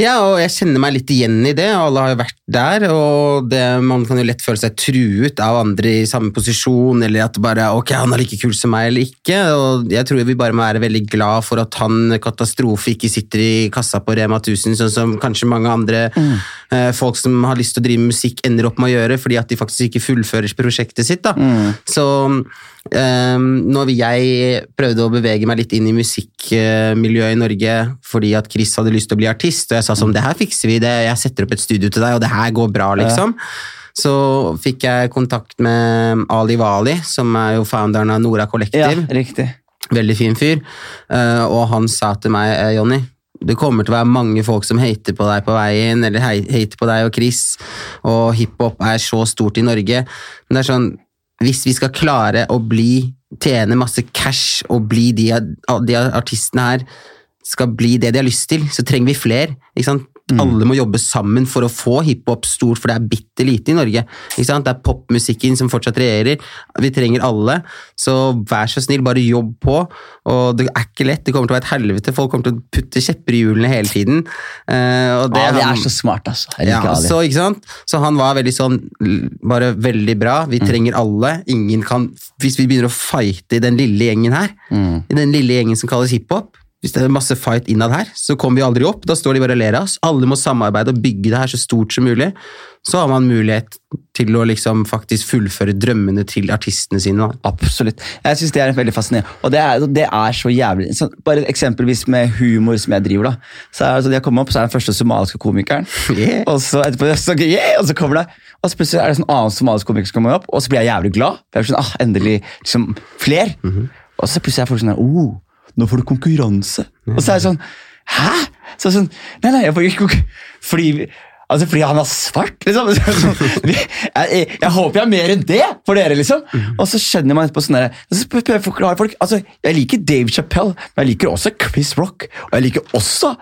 Ja, og jeg kjenner meg litt igjen i det, alle har jo vært der. og det, Man kan jo lett føle seg truet av andre i samme posisjon, eller at bare ok, han er like kul som meg eller ikke. og Jeg tror vi bare må være veldig glad for at han katastrofe ikke sitter i kassa på Rema 1000, sånn som kanskje mange andre eh, folk som har lyst til å drive med musikk, ender opp med å gjøre, fordi at de faktisk ikke fullfører prosjektet sitt. da. Så eh, når jeg prøvde å bevege meg litt inn i musikkmiljøet i Norge fordi at Chris hadde lyst til å bli artist, og jeg sa sånn, det her fikser vi, det, jeg setter opp et studio til deg, og det her går bra, liksom. Så fikk jeg kontakt med Ali Wali, som er jo founderen av Nora Ja, Collective. riktig. Veldig fin fyr. Eh, og han sa til meg, eh, Jonny, det kommer til å være mange folk som hater på deg på veien, eller hater på deg og Chris, og hiphop er så stort i Norge. Men det er sånn, hvis vi skal klare å bli, tjene masse cash og bli de, de artistene her, skal bli det de har lyst til, så trenger vi flere. Sant? Alle må jobbe sammen for å få hiphop stort, for det er bitte lite i Norge. Ikke sant? Det er popmusikken som fortsatt regjerer. Vi trenger alle, så vær så snill, bare jobb på. Og det er ikke lett, det kommer til å være et helvete. Folk kommer til å putte kjepper i hjulene hele tiden. Uh, og det, Ali er så smart, altså. Ja, så, ikke sant? så han var veldig sånn Bare veldig bra. Vi Mm. trenger alle. Ingen kan Hvis vi begynner å fighte i den lille gjengen her, Mm. i den lille gjengen som kalles hiphop hvis det er masse fight innad her, så kommer vi aldri opp. Da står de bare og ler av oss. Alle må samarbeide og bygge det her så stort som mulig. Så har man mulighet til å liksom faktisk fullføre drømmene til artistene sine. Da. Absolutt. Jeg synes det er veldig fascinerende. Og det er, det er så jævlig så Bare eksempelvis med humor som jeg driver, da. Så er sånn, Jeg kommer opp, så er den første somaliske komikeren. Yeah. Og så etterpå så, yeah, og så kommer det Og så plutselig er det sånn annen somalisk komiker som kommer opp, og så blir jeg jævlig glad. Jeg blir sånn, ah, Endelig liksom, fler. Og så plutselig er folk sånn oh, Nå får du konkurranse. Og så er det sånn Hæ?! Så er det sånn, Nei, nei, jeg får ikke konkurranse. Fordi Altså, Fordi han er svart, liksom. Jeg, jeg, jeg håper jeg er mer enn det for dere, liksom. Og så skjønner man etterpå sånn så prøver jeg å forklare folk, altså, Jeg liker Dave Chappelle, men jeg liker også Chris Rock. Og jeg liker også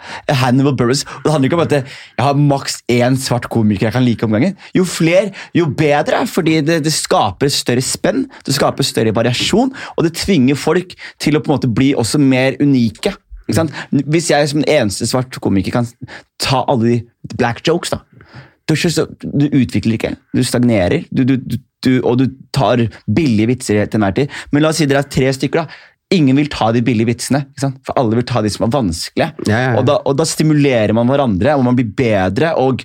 Hannibal Burris. Og det handler ikke om at jeg har maks én svart komiker jeg kan like om gangen. Jo flere, jo bedre, fordi det, det skaper større spenn, det skaper større variasjon, og det tvinger folk til å på en måte bli også mer unike. Hvis jeg som eneste svart komiker kan ta alle de black jokes, da du, du utvikler ikke, du stagnerer, du, du, og du tar billige vitser til enhver tid. Men la oss si dere er tre stykker. da. Ingen vil ta de billige vitsene, for alle vil ta de som er vanskelige. Ja, ja, ja. Og, da, og da stimulerer man hverandre, og man blir bedre, og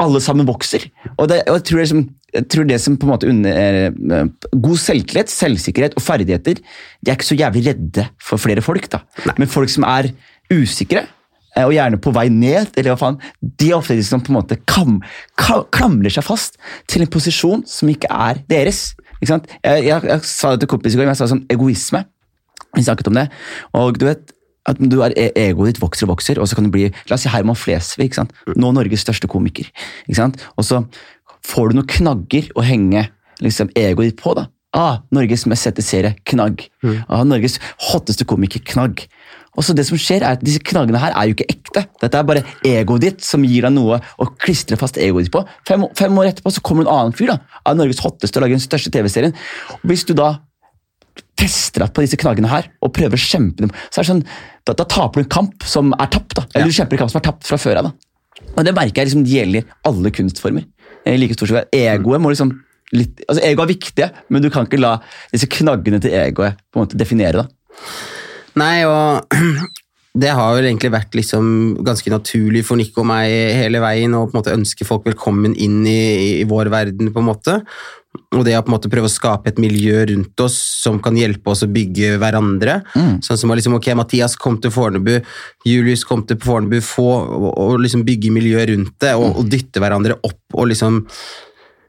alle sammen vokser. Og, det, og jeg, tror det som, jeg tror det som på en måte under, eh, God selvtillit, selvsikkerhet og ferdigheter De er ikke så jævlig redde for flere folk. da. Men folk som er usikre, eh, og gjerne på vei ned, eller hva faen, de er ofte de som på en måte kam, kam, klamrer seg fast til en posisjon som ikke er deres. Ikke? Jeg, jeg, jeg sa det til kompis i går, men jeg sa sånn egoisme. Vi snakket om det. Og du vet, at du er, e- egoet ditt vokser og vokser, og så kan du bli La oss si Herman Flesvig. ikke sant? Nå Norges største komiker. ikke sant? Og så får du noen knagger å henge liksom, egoet ditt på. da. Ah, Norges mest sette serie, knagg. Ah, Norges hotteste komiker, knagg. Og så det som skjer er at Disse knaggene her er jo ikke ekte. Dette er bare egoet ditt som gir deg noe å klistre fast egoet ditt på. Fem, fem år etterpå så kommer en annen fyr da, av Norges hotteste og lager den største TV-serien. Hvis du da tester deg på disse knaggene her og prøver å kjempe dem, så er det sånn, da, da taper du en kamp som er tapt. da. Eller du kjemper en kamp som er tapt fra før av. Og det merker jeg liksom, det gjelder alle kunstformer. i like stor som. Egoet må liksom litt, altså Ego er viktig, men du kan ikke la disse knaggene til egoet på en måte definere det. Nei, og det har vel egentlig vært liksom ganske naturlig for Nico og meg hele veien å på en måte ønske folk velkommen inn i, i vår verden, på en måte. Og det å på en måte prøve å skape et miljø rundt oss som kan hjelpe oss å bygge hverandre. Sånn som liksom, ok, Mathias kom til Fornebu, Julius kom til Fornebu, få og, og liksom bygge miljø rundt det, og, og dytte hverandre opp og liksom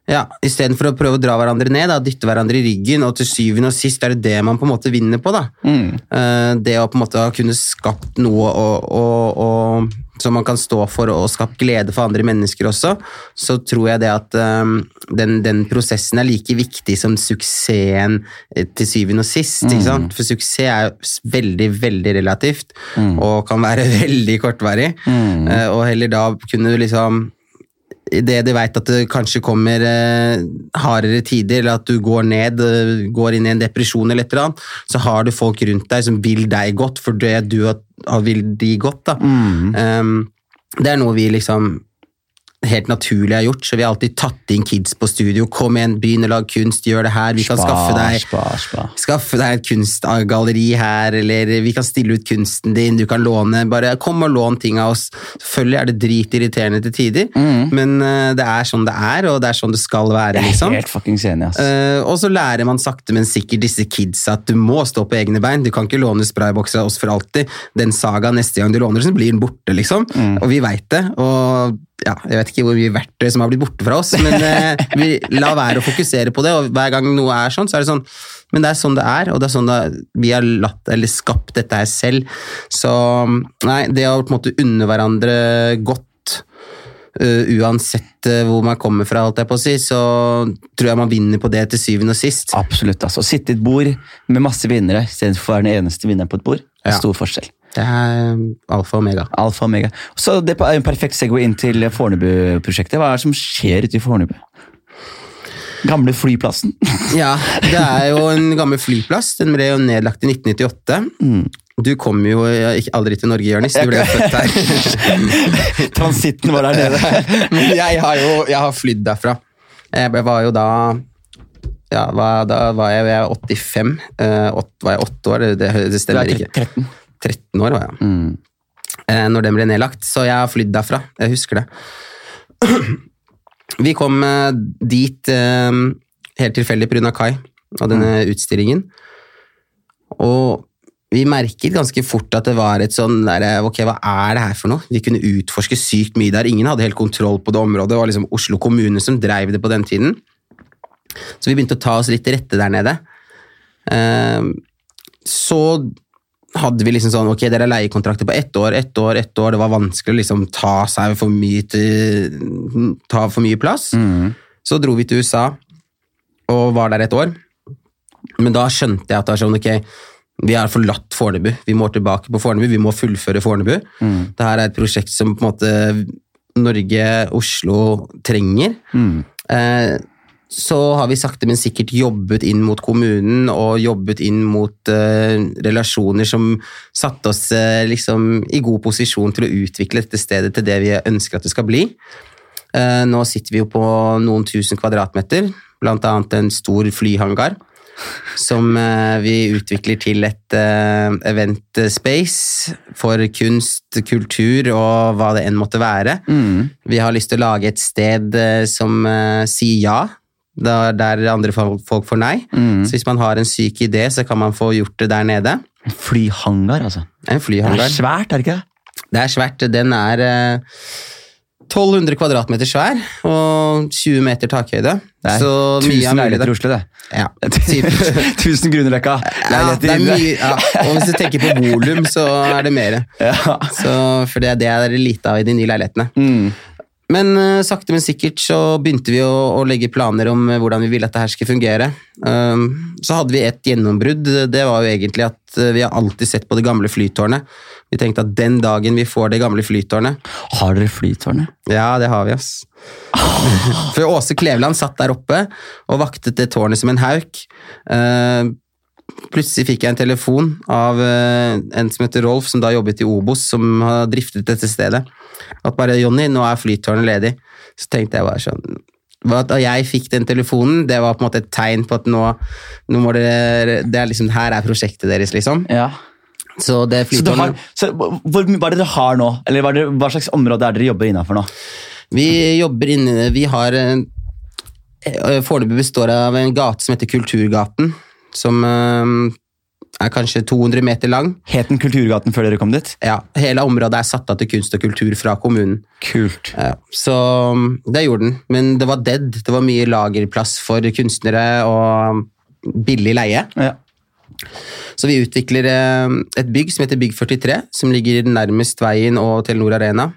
ja, Istedenfor å prøve å dra hverandre ned, da, dytte hverandre i ryggen, og til syvende og sist er det det man på en måte vinner på. da. Mm. det å på en måte ha kunne skapt noe og, og, og, som man kan stå for, og skapt glede for andre mennesker også, så tror jeg det at um, den, den prosessen er like viktig som suksessen eh, til syvende og sist. ikke sant? For suksess er veldig, veldig relativt, og kan være veldig kortvarig. Eh, og heller da kunne du liksom det de vet at det kanskje kommer eh, hardere tider, eller at du går ned, eh, går inn i en depresjon eller et eller annet, så har du folk rundt deg som vil deg godt, for det du vil de godt. da. Um, det er noe vi liksom helt naturlig har gjort, så vi har alltid tatt inn kids på studio. Kom igjen, begynn å lage kunst, gjør det her. Vi kan skaffe deg spar, spar. Skaffe deg et kunstgalleri her, eller vi kan stille ut kunsten din, du kan låne. Bare kom og lån ting av oss. Selvfølgelig er det dritirriterende til tider, men eh, det er sånn det er, og det er sånn det skal være, liksom. helt fuckings enig, ass. Eh, og så lærer man sakte, men sikkert disse kids at du må stå på egne bein. Du kan ikke låne spraybokser av oss for alltid. Den saga neste gang du låner, så blir den borte, liksom. Og vi veit det. Og ja, jeg vet ikke hvor mye verktøy som har blitt borte fra oss, men eh, vi la være å fokusere på det. Og hver gang noe er sånn, så er det sånn Men det er sånn det er, og det er sånn det, vi har latt, eller skapt dette her selv. Så nei, det å på en måte unne hverandre godt Uh, uansett uh, hvor man kommer fra, holdt jeg på å si, så tror jeg man vinner på det til syvende og sist. Absolutt. altså. Sitte i et bord med masse vinnere istedenfor å være den eneste vinneren på et bord, er Ja. stor forskjell. Det er alfa og omega. Alfa og omega. Så det er en perfekt segway inn til Fornebu-prosjektet. Hva er det som skjer ute i Fornebu? Gamle flyplassen. Ja, det er jo en gammel flyplass. Den ble jo nedlagt i 1998. Du kom jo aldri til Norge, Jonis. Du ble jo født her. Transitten var der nede. Men jeg har jo jeg har flydd derfra. Jeg var jo da ja, Da var jeg, jeg 85. eh, åt- var jeg åtte år? Det, det stemmer er ikke. 13. 13 år var jeg. eh, når den ble nedlagt. Så jeg har flydd derfra. Jeg husker det. Vi kom eh, dit eh, helt tilfeldig pga. Kai og denne utstillingen. Og vi merket ganske fort at det var et sånn der, ok, hva er det her for noe? Vi kunne utforske sykt mye der. Ingen hadde helt kontroll på det området. Det var liksom Oslo kommune som drev det på den tiden. Så vi begynte å ta oss litt til rette der nede. Eh, så hadde vi liksom sånn, ok, dere har leiekontrakter på ett år, ett år, ett år. Det var vanskelig å liksom ta seg for mye til Ta for mye plass. Så dro vi til USA og var der et år. Men da skjønte jeg at det var sånn, ok, vi har forlatt Fornebu. Vi må tilbake på Fornebu, vi må fullføre Fornebu. Dette er et prosjekt som på en måte Norge, Oslo trenger. Eh, så har vi sakte, men sikkert jobbet inn mot kommunen og jobbet inn mot uh, relasjoner som satte oss uh, liksom i god posisjon til å utvikle dette stedet til det vi ønsker at det skal bli. Uh, nå sitter vi jo på noen tusen kvadratmeter, blant annet en stor flyhangar. Som vi utvikler til et event space for kunst, kultur og hva det enn måtte være. Vi har lyst til å lage et sted som sier ja, der, andre folk får nei. Så hvis man har en syk idé, så kan man få gjort det der nede. En Flyhangar, altså. En Det er svært, er det ikke? Det Det er svært. Den er eh, 1200 kvadratmeter svær og 20 meter takhøyde. Det er Så 1000 leiligheter i Oslo, det. Ja, 1000 Grünerløkka. Ja, det er mye, ja. Og hvis du tenker på volum, så er det mer. Ja. Så, for det, det er det lite av i de nye leilighetene. Mm. Men uh, sakte, men sikkert så begynte vi å, å legge planer om eh, hvordan vi ville at det her skulle fungere. Um, så hadde vi et gjennombrudd. Det var jo egentlig at uh, vi har alltid sett på det gamle flytårnet. Vi tenkte at den dagen vi får det gamle flytårnet Har dere flytårnet? Ja, det har vi, ass. For Åse Kleveland satt der oppe og vaktet det tårnet som en hauk. Eh, plutselig fikk jeg en telefon av eh, en som heter Rolf, som da jobbet i Obos, som har driftet dette stedet. At bare 'Jonny, nå er flytårnet ledig'. Så tenkte jeg bare sånn Da jeg fikk den telefonen, det var på en måte et tegn på at nå, nå må dere Det er liksom, her er prosjektet deres, liksom. Ja. Så det Så, du har, så hvor, hva er det dere har nå? Eller hva, er det, hva slags område er dere jobber innafor nå? Vi jobber inne Vi har eh, Foreløpig består av en gate som heter Kulturgaten, som eh, er kanskje 200 meter lang. Het den Kulturgaten før dere kom dit? Ja, Hele området er satt av til kunst og kultur fra kommunen. Kult. Ja, så mm, det gjorde den. Men det var dead. Det var mye lagerplass for kunstnere og billig leie. Ja. Så vi utvikler eh, et bygg som heter Bygg 43, som ligger nærmest veien og Telenor Arena.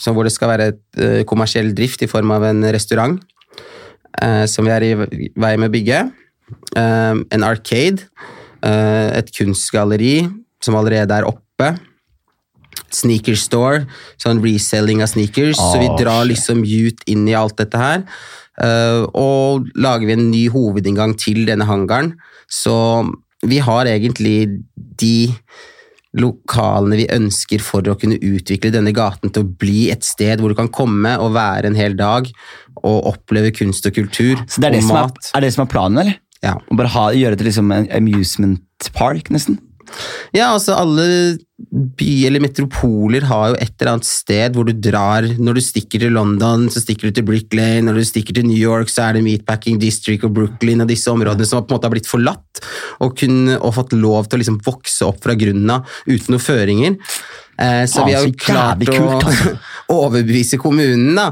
Så hvor det skal være et, eh, kommersiell drift i form av en restaurant, eh, som vi er i vei med å bygge. Eh, en arcade, eh, et kunstgalleri som allerede er oppe. Sneaker store, sånn reselling av sneakers. så vi drar shit. liksom ut inn i alt dette her. Eh, og lager vi en ny hovedinngang til denne hangaren. Så vi har egentlig de lokalene vi ønsker for å kunne utvikle denne gaten til å bli et sted hvor du kan komme og være en hel dag og oppleve kunst og kultur Så det er det, som er, er det som er planen, eller? Ja. Og bare ha, gjøre det til liksom en amusement park, nesten? Ja, altså alle byer eller metropoler har jo et eller annet sted hvor du drar. Når du stikker til London, så stikker du til Brick Lane. Når du stikker til New York, så er det Meatpacking District og Brooklyn og disse områdene som på en måte har blitt forlatt og, kun, og fått lov til å liksom vokse opp fra grunnen av uten noen føringer. Eh, så ah, vi har jo klart kult, altså. å overbevise kommunen da,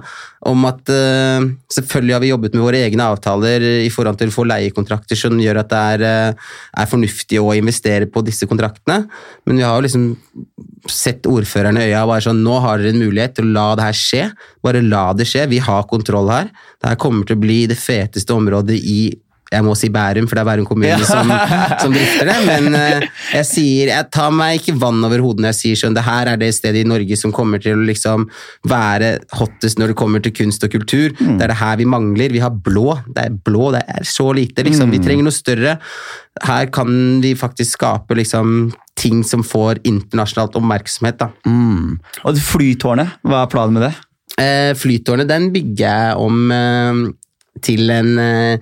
om at eh, Selvfølgelig har vi jobbet med våre egne avtaler i forhold til å få leiekontrakter som gjør at det er, eh, er fornuftig å investere på disse kontraktene, men vi har jo liksom sett ordførerne i øya og bare sånn Nå har dere en mulighet til å la det her skje. Bare la det skje. Vi har kontroll her. Det her kommer til å bli det feteste området i jeg må si Bærum, for det er Bærum kommune som, som drifter det. Men eh, jeg sier, jeg tar meg ikke vann over hodet når jeg sier sånn, det her er det stedet i Norge som kommer til å liksom være hottest når det kommer til kunst og kultur. Det er det her vi mangler. Vi har blå. Det er blå, det er så lite. liksom. Vi trenger noe større. Her kan vi faktisk skape liksom ting som får internasjonalt oppmerksomhet. da. Mm. Og flytårnet, hva er planen med det? Eh, flytårnet den bygger jeg om eh, til en eh,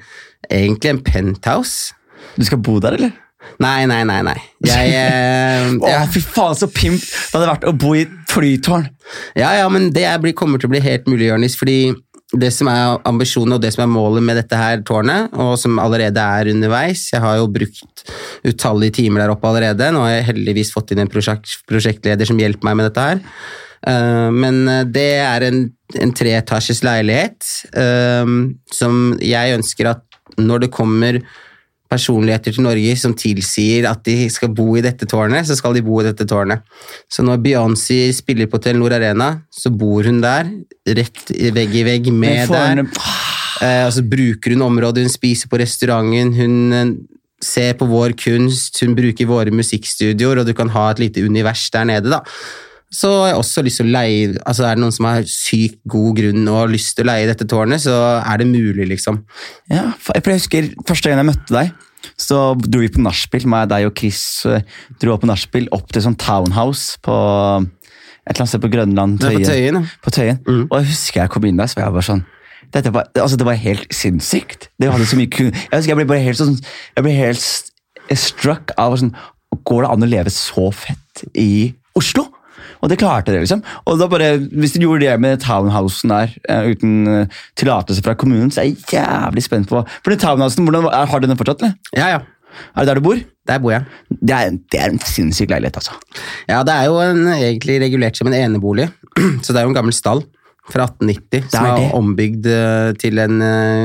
egentlig en penthouse. Du skal bo der, eller? Nei, nei, nei. nei. Jeg, eh, Å, ja, fy faen, så pimp det hadde vært å bo i et flytårn! ja, ja, men det blir- kommer til å bli helt mulig, Jonis, fordi det som er ambisjonen og det som er målet med dette her tårnet, og som allerede er underveis Jeg har jo brukt utallige timer der oppe allerede. Nå har jeg heldigvis fått inn en prosjekt, prosjektleder som hjelper meg med dette her. Eh, men eh, det er en, en treetasjes leilighet eh, som jeg ønsker at når det kommer personligheter til Norge som tilsier at de skal bo i dette tårnet, så skal de bo i dette tårnet. Så når Beyoncé spiller på Telenor Arena, så bor hun der, rett vegg i vegg med der. Eh, og så bruker hun området, hun spiser på restauranten, hun ser på vår kunst, hun bruker våre musikkstudioer, og du kan ha et lite univers der nede, da. Så har jeg også lyst til å leie altså Er det noen som har sykt god grunn og har lyst til å leie dette tårnet, så er det mulig, liksom. Ja, for jeg husker Første gang jeg møtte deg, så dro vi på nachspiel. Meg, deg og Chris eh, dro på nachspiel opp til sånn townhouse på et eller annet sted på Grønland. Er på Tøyen. På Tøyen. Mm. Og jeg husker jeg kom inn der, så var jeg bare sånn var, altså Det var helt sinnssykt. Det hadde så mye kun... Jeg husker jeg ble bare helt sånn Jeg ble helt struck av sånn Går det an å leve så fett i Oslo? Og det klarte det, liksom. Og da bare, Hvis de gjorde det med townhousen der eh, uten eh, tillatelse fra kommunen, så er jeg jævlig spent på For den townhousen, hvordan, er- Har du den fortsatt, eller? Ja, ja. Er det der du bor? Der bor jeg. Det er, det er en sinnssyk leilighet, altså. Ja, det er jo en, egentlig regulert som en enebolig, så det er jo en gammel stall fra 1890 som er er, ombygd eh, til en,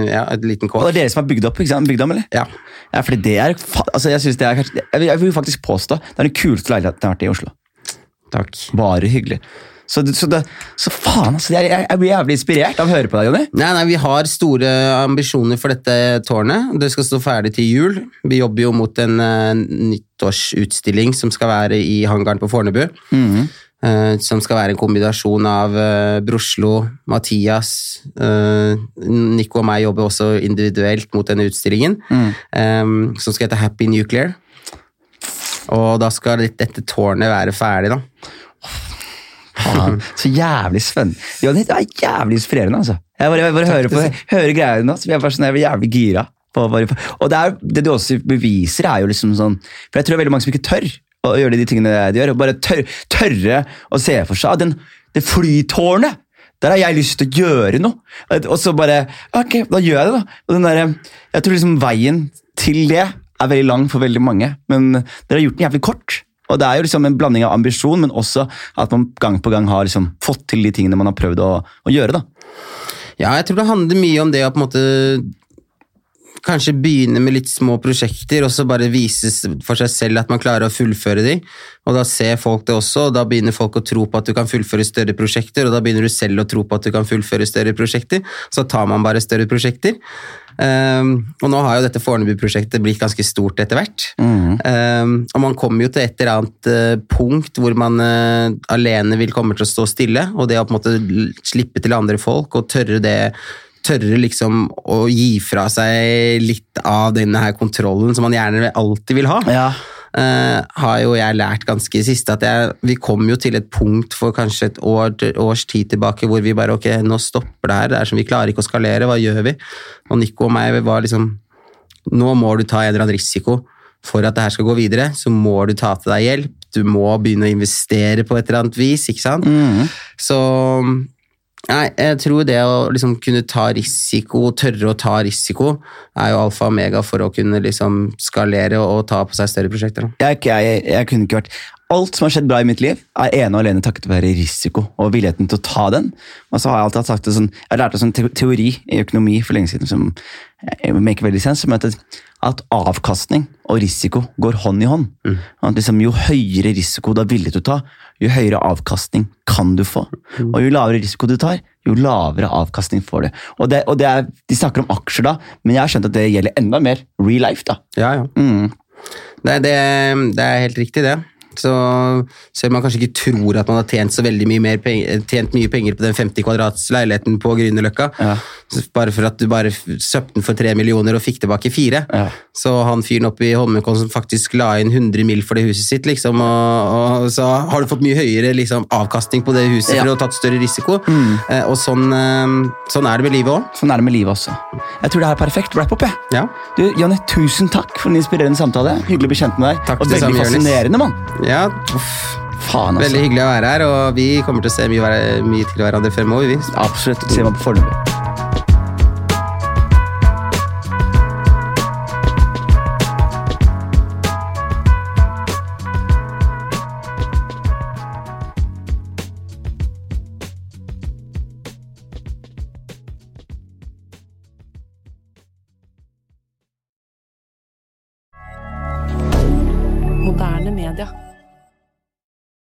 ja, et liten Og kåk. det er dere som har bygd opp, ikke sant? Bygd om, eller? Ja. Ja, fordi det er, altså jeg synes det er kanskje, jeg vil, jeg vil faktisk påstå det er den kuleste leiligheten jeg har vært i Oslo. Takk. Bare hyggelig. Så, så, det, så faen, altså. Jeg, jeg, blir jævlig inspirert av å høre på deg, Jonny. Nei, nei, Vi har store ambisjoner for dette tårnet. Det skal stå ferdig til jul. Vi jobber jo mot en uh, nyttårsutstilling som skal være i hangaren på Fornebu. eh, som skal være en kombinasjon av uh, Broslo, Mathias Nico og meg jobber også individuelt mot denne utstillingen, eh, som skal hete Happy Nuclear. Og da skal dette- tårnet være ferdig, da. Faen, så jævlig spennende. Det er jævlig inspirerende, altså. Jeg bare, jeg bare hører, på, hører greiene nå, så jeg bare sånn, jeg blir jævlig gira. På, bare. Og det, er, det du også beviser, er jo liksom sånn For jeg tror det er veldig mange som ikke tør å gjøre de tingene de gjør. og Bare tør, tørre å se for seg den, det flytårnet. Der har jeg lyst til å gjøre noe. Og så bare Ok, da gjør jeg det, da. Og den der, jeg tror liksom veien til det er veldig lang for veldig mange, men dere har gjort den jævlig kort. Og Det er jo liksom en blanding av ambisjon, men også at man gang på gang har liksom fått til de tingene man har prøvd å, å gjøre. da. Ja, jeg tror det handler mye om det å på en måte kanskje begynne med litt små prosjekter, og så bare vise for seg selv at man klarer å fullføre de. Og da ser folk det også, og da begynner folk å tro på at du kan fullføre større prosjekter, og da begynner du selv å tro på at du kan fullføre større prosjekter. Så tar man bare større prosjekter. Um, og nå har jo dette Fornebu-prosjektet blitt ganske stort etter hvert. Mm. Um, og man kommer jo til et eller annet uh, punkt hvor man uh, alene vil komme til å stå stille, og det å på en måte slippe til andre folk og tørre det tørre liksom å gi fra seg litt av denne her kontrollen som man gjerne alltid vil ha. Ja. Uh, har jo jeg lært ganske siste at jeg, vi kom jo til et punkt for kanskje et år, års tid tilbake hvor vi bare ok, nå stopper det her, det er som vi klarer ikke å skalere, hva gjør vi? Og Nico og meg var liksom Nå må du ta en eller annen risiko for at det her skal gå videre, så må du ta til deg hjelp. Du må begynne å investere på et eller annet vis, ikke sant? Mm. Så Nei, jeg tror det å liksom kunne ta risiko, tørre å ta risiko, er jo alfa og omega for å kunne liksom skalere og ta på seg større prosjekter. Jeg, jeg, jeg, kunne ikke vært Alt som har skjedd bra i mitt liv, er ene og alene takket være risiko og villigheten til å ta den. Og så har Jeg alltid sagt det sånn, jeg lærte sånn teori i økonomi for lenge siden som make veldig sens, som heter at avkastning og risiko går hånd i hånd. Mm. At liksom, jo høyere risiko du er villig til å ta, jo høyere avkastning kan du få. Mm. Og jo lavere risiko du tar, jo lavere avkastning får du. Og, det, og det er, De snakker om aksjer da, men jeg har skjønt at det gjelder enda mer real life. da. Ja, ja. Mm. Det, det, det, er helt riktig, det. Så selv om man kanskje ikke tror at man har tjent så veldig mye, mer penger, tjent mye penger på den 50 kvadrats leiligheten på Grünerløkka, ja. bare for at du bare søpte den for tre millioner og fikk tilbake fire, ja. så han fyren oppe i Holmenkollen som faktisk la inn 100 mil for det huset sitt, liksom, og, og så har du fått mye høyere liksom, avkastning på det huset ja. for å ha tatt større risiko. Mm. Eh, og sånn, eh, sånn, er det med livet òg. Sånn er det med livet også. Jeg tror det er perfekt wrap-up. jeg. Ja. Du, Janne, tusen takk for en inspirerende samtale. Hyggelig å bli kjent med deg. Takk og veldig fascinerende, mann. Ja, Faen, altså. Veldig hyggelig å være her, og vi kommer til å se mye, mye til hverandre fremover. Vi. Absolutt. Se meg på Fornebu.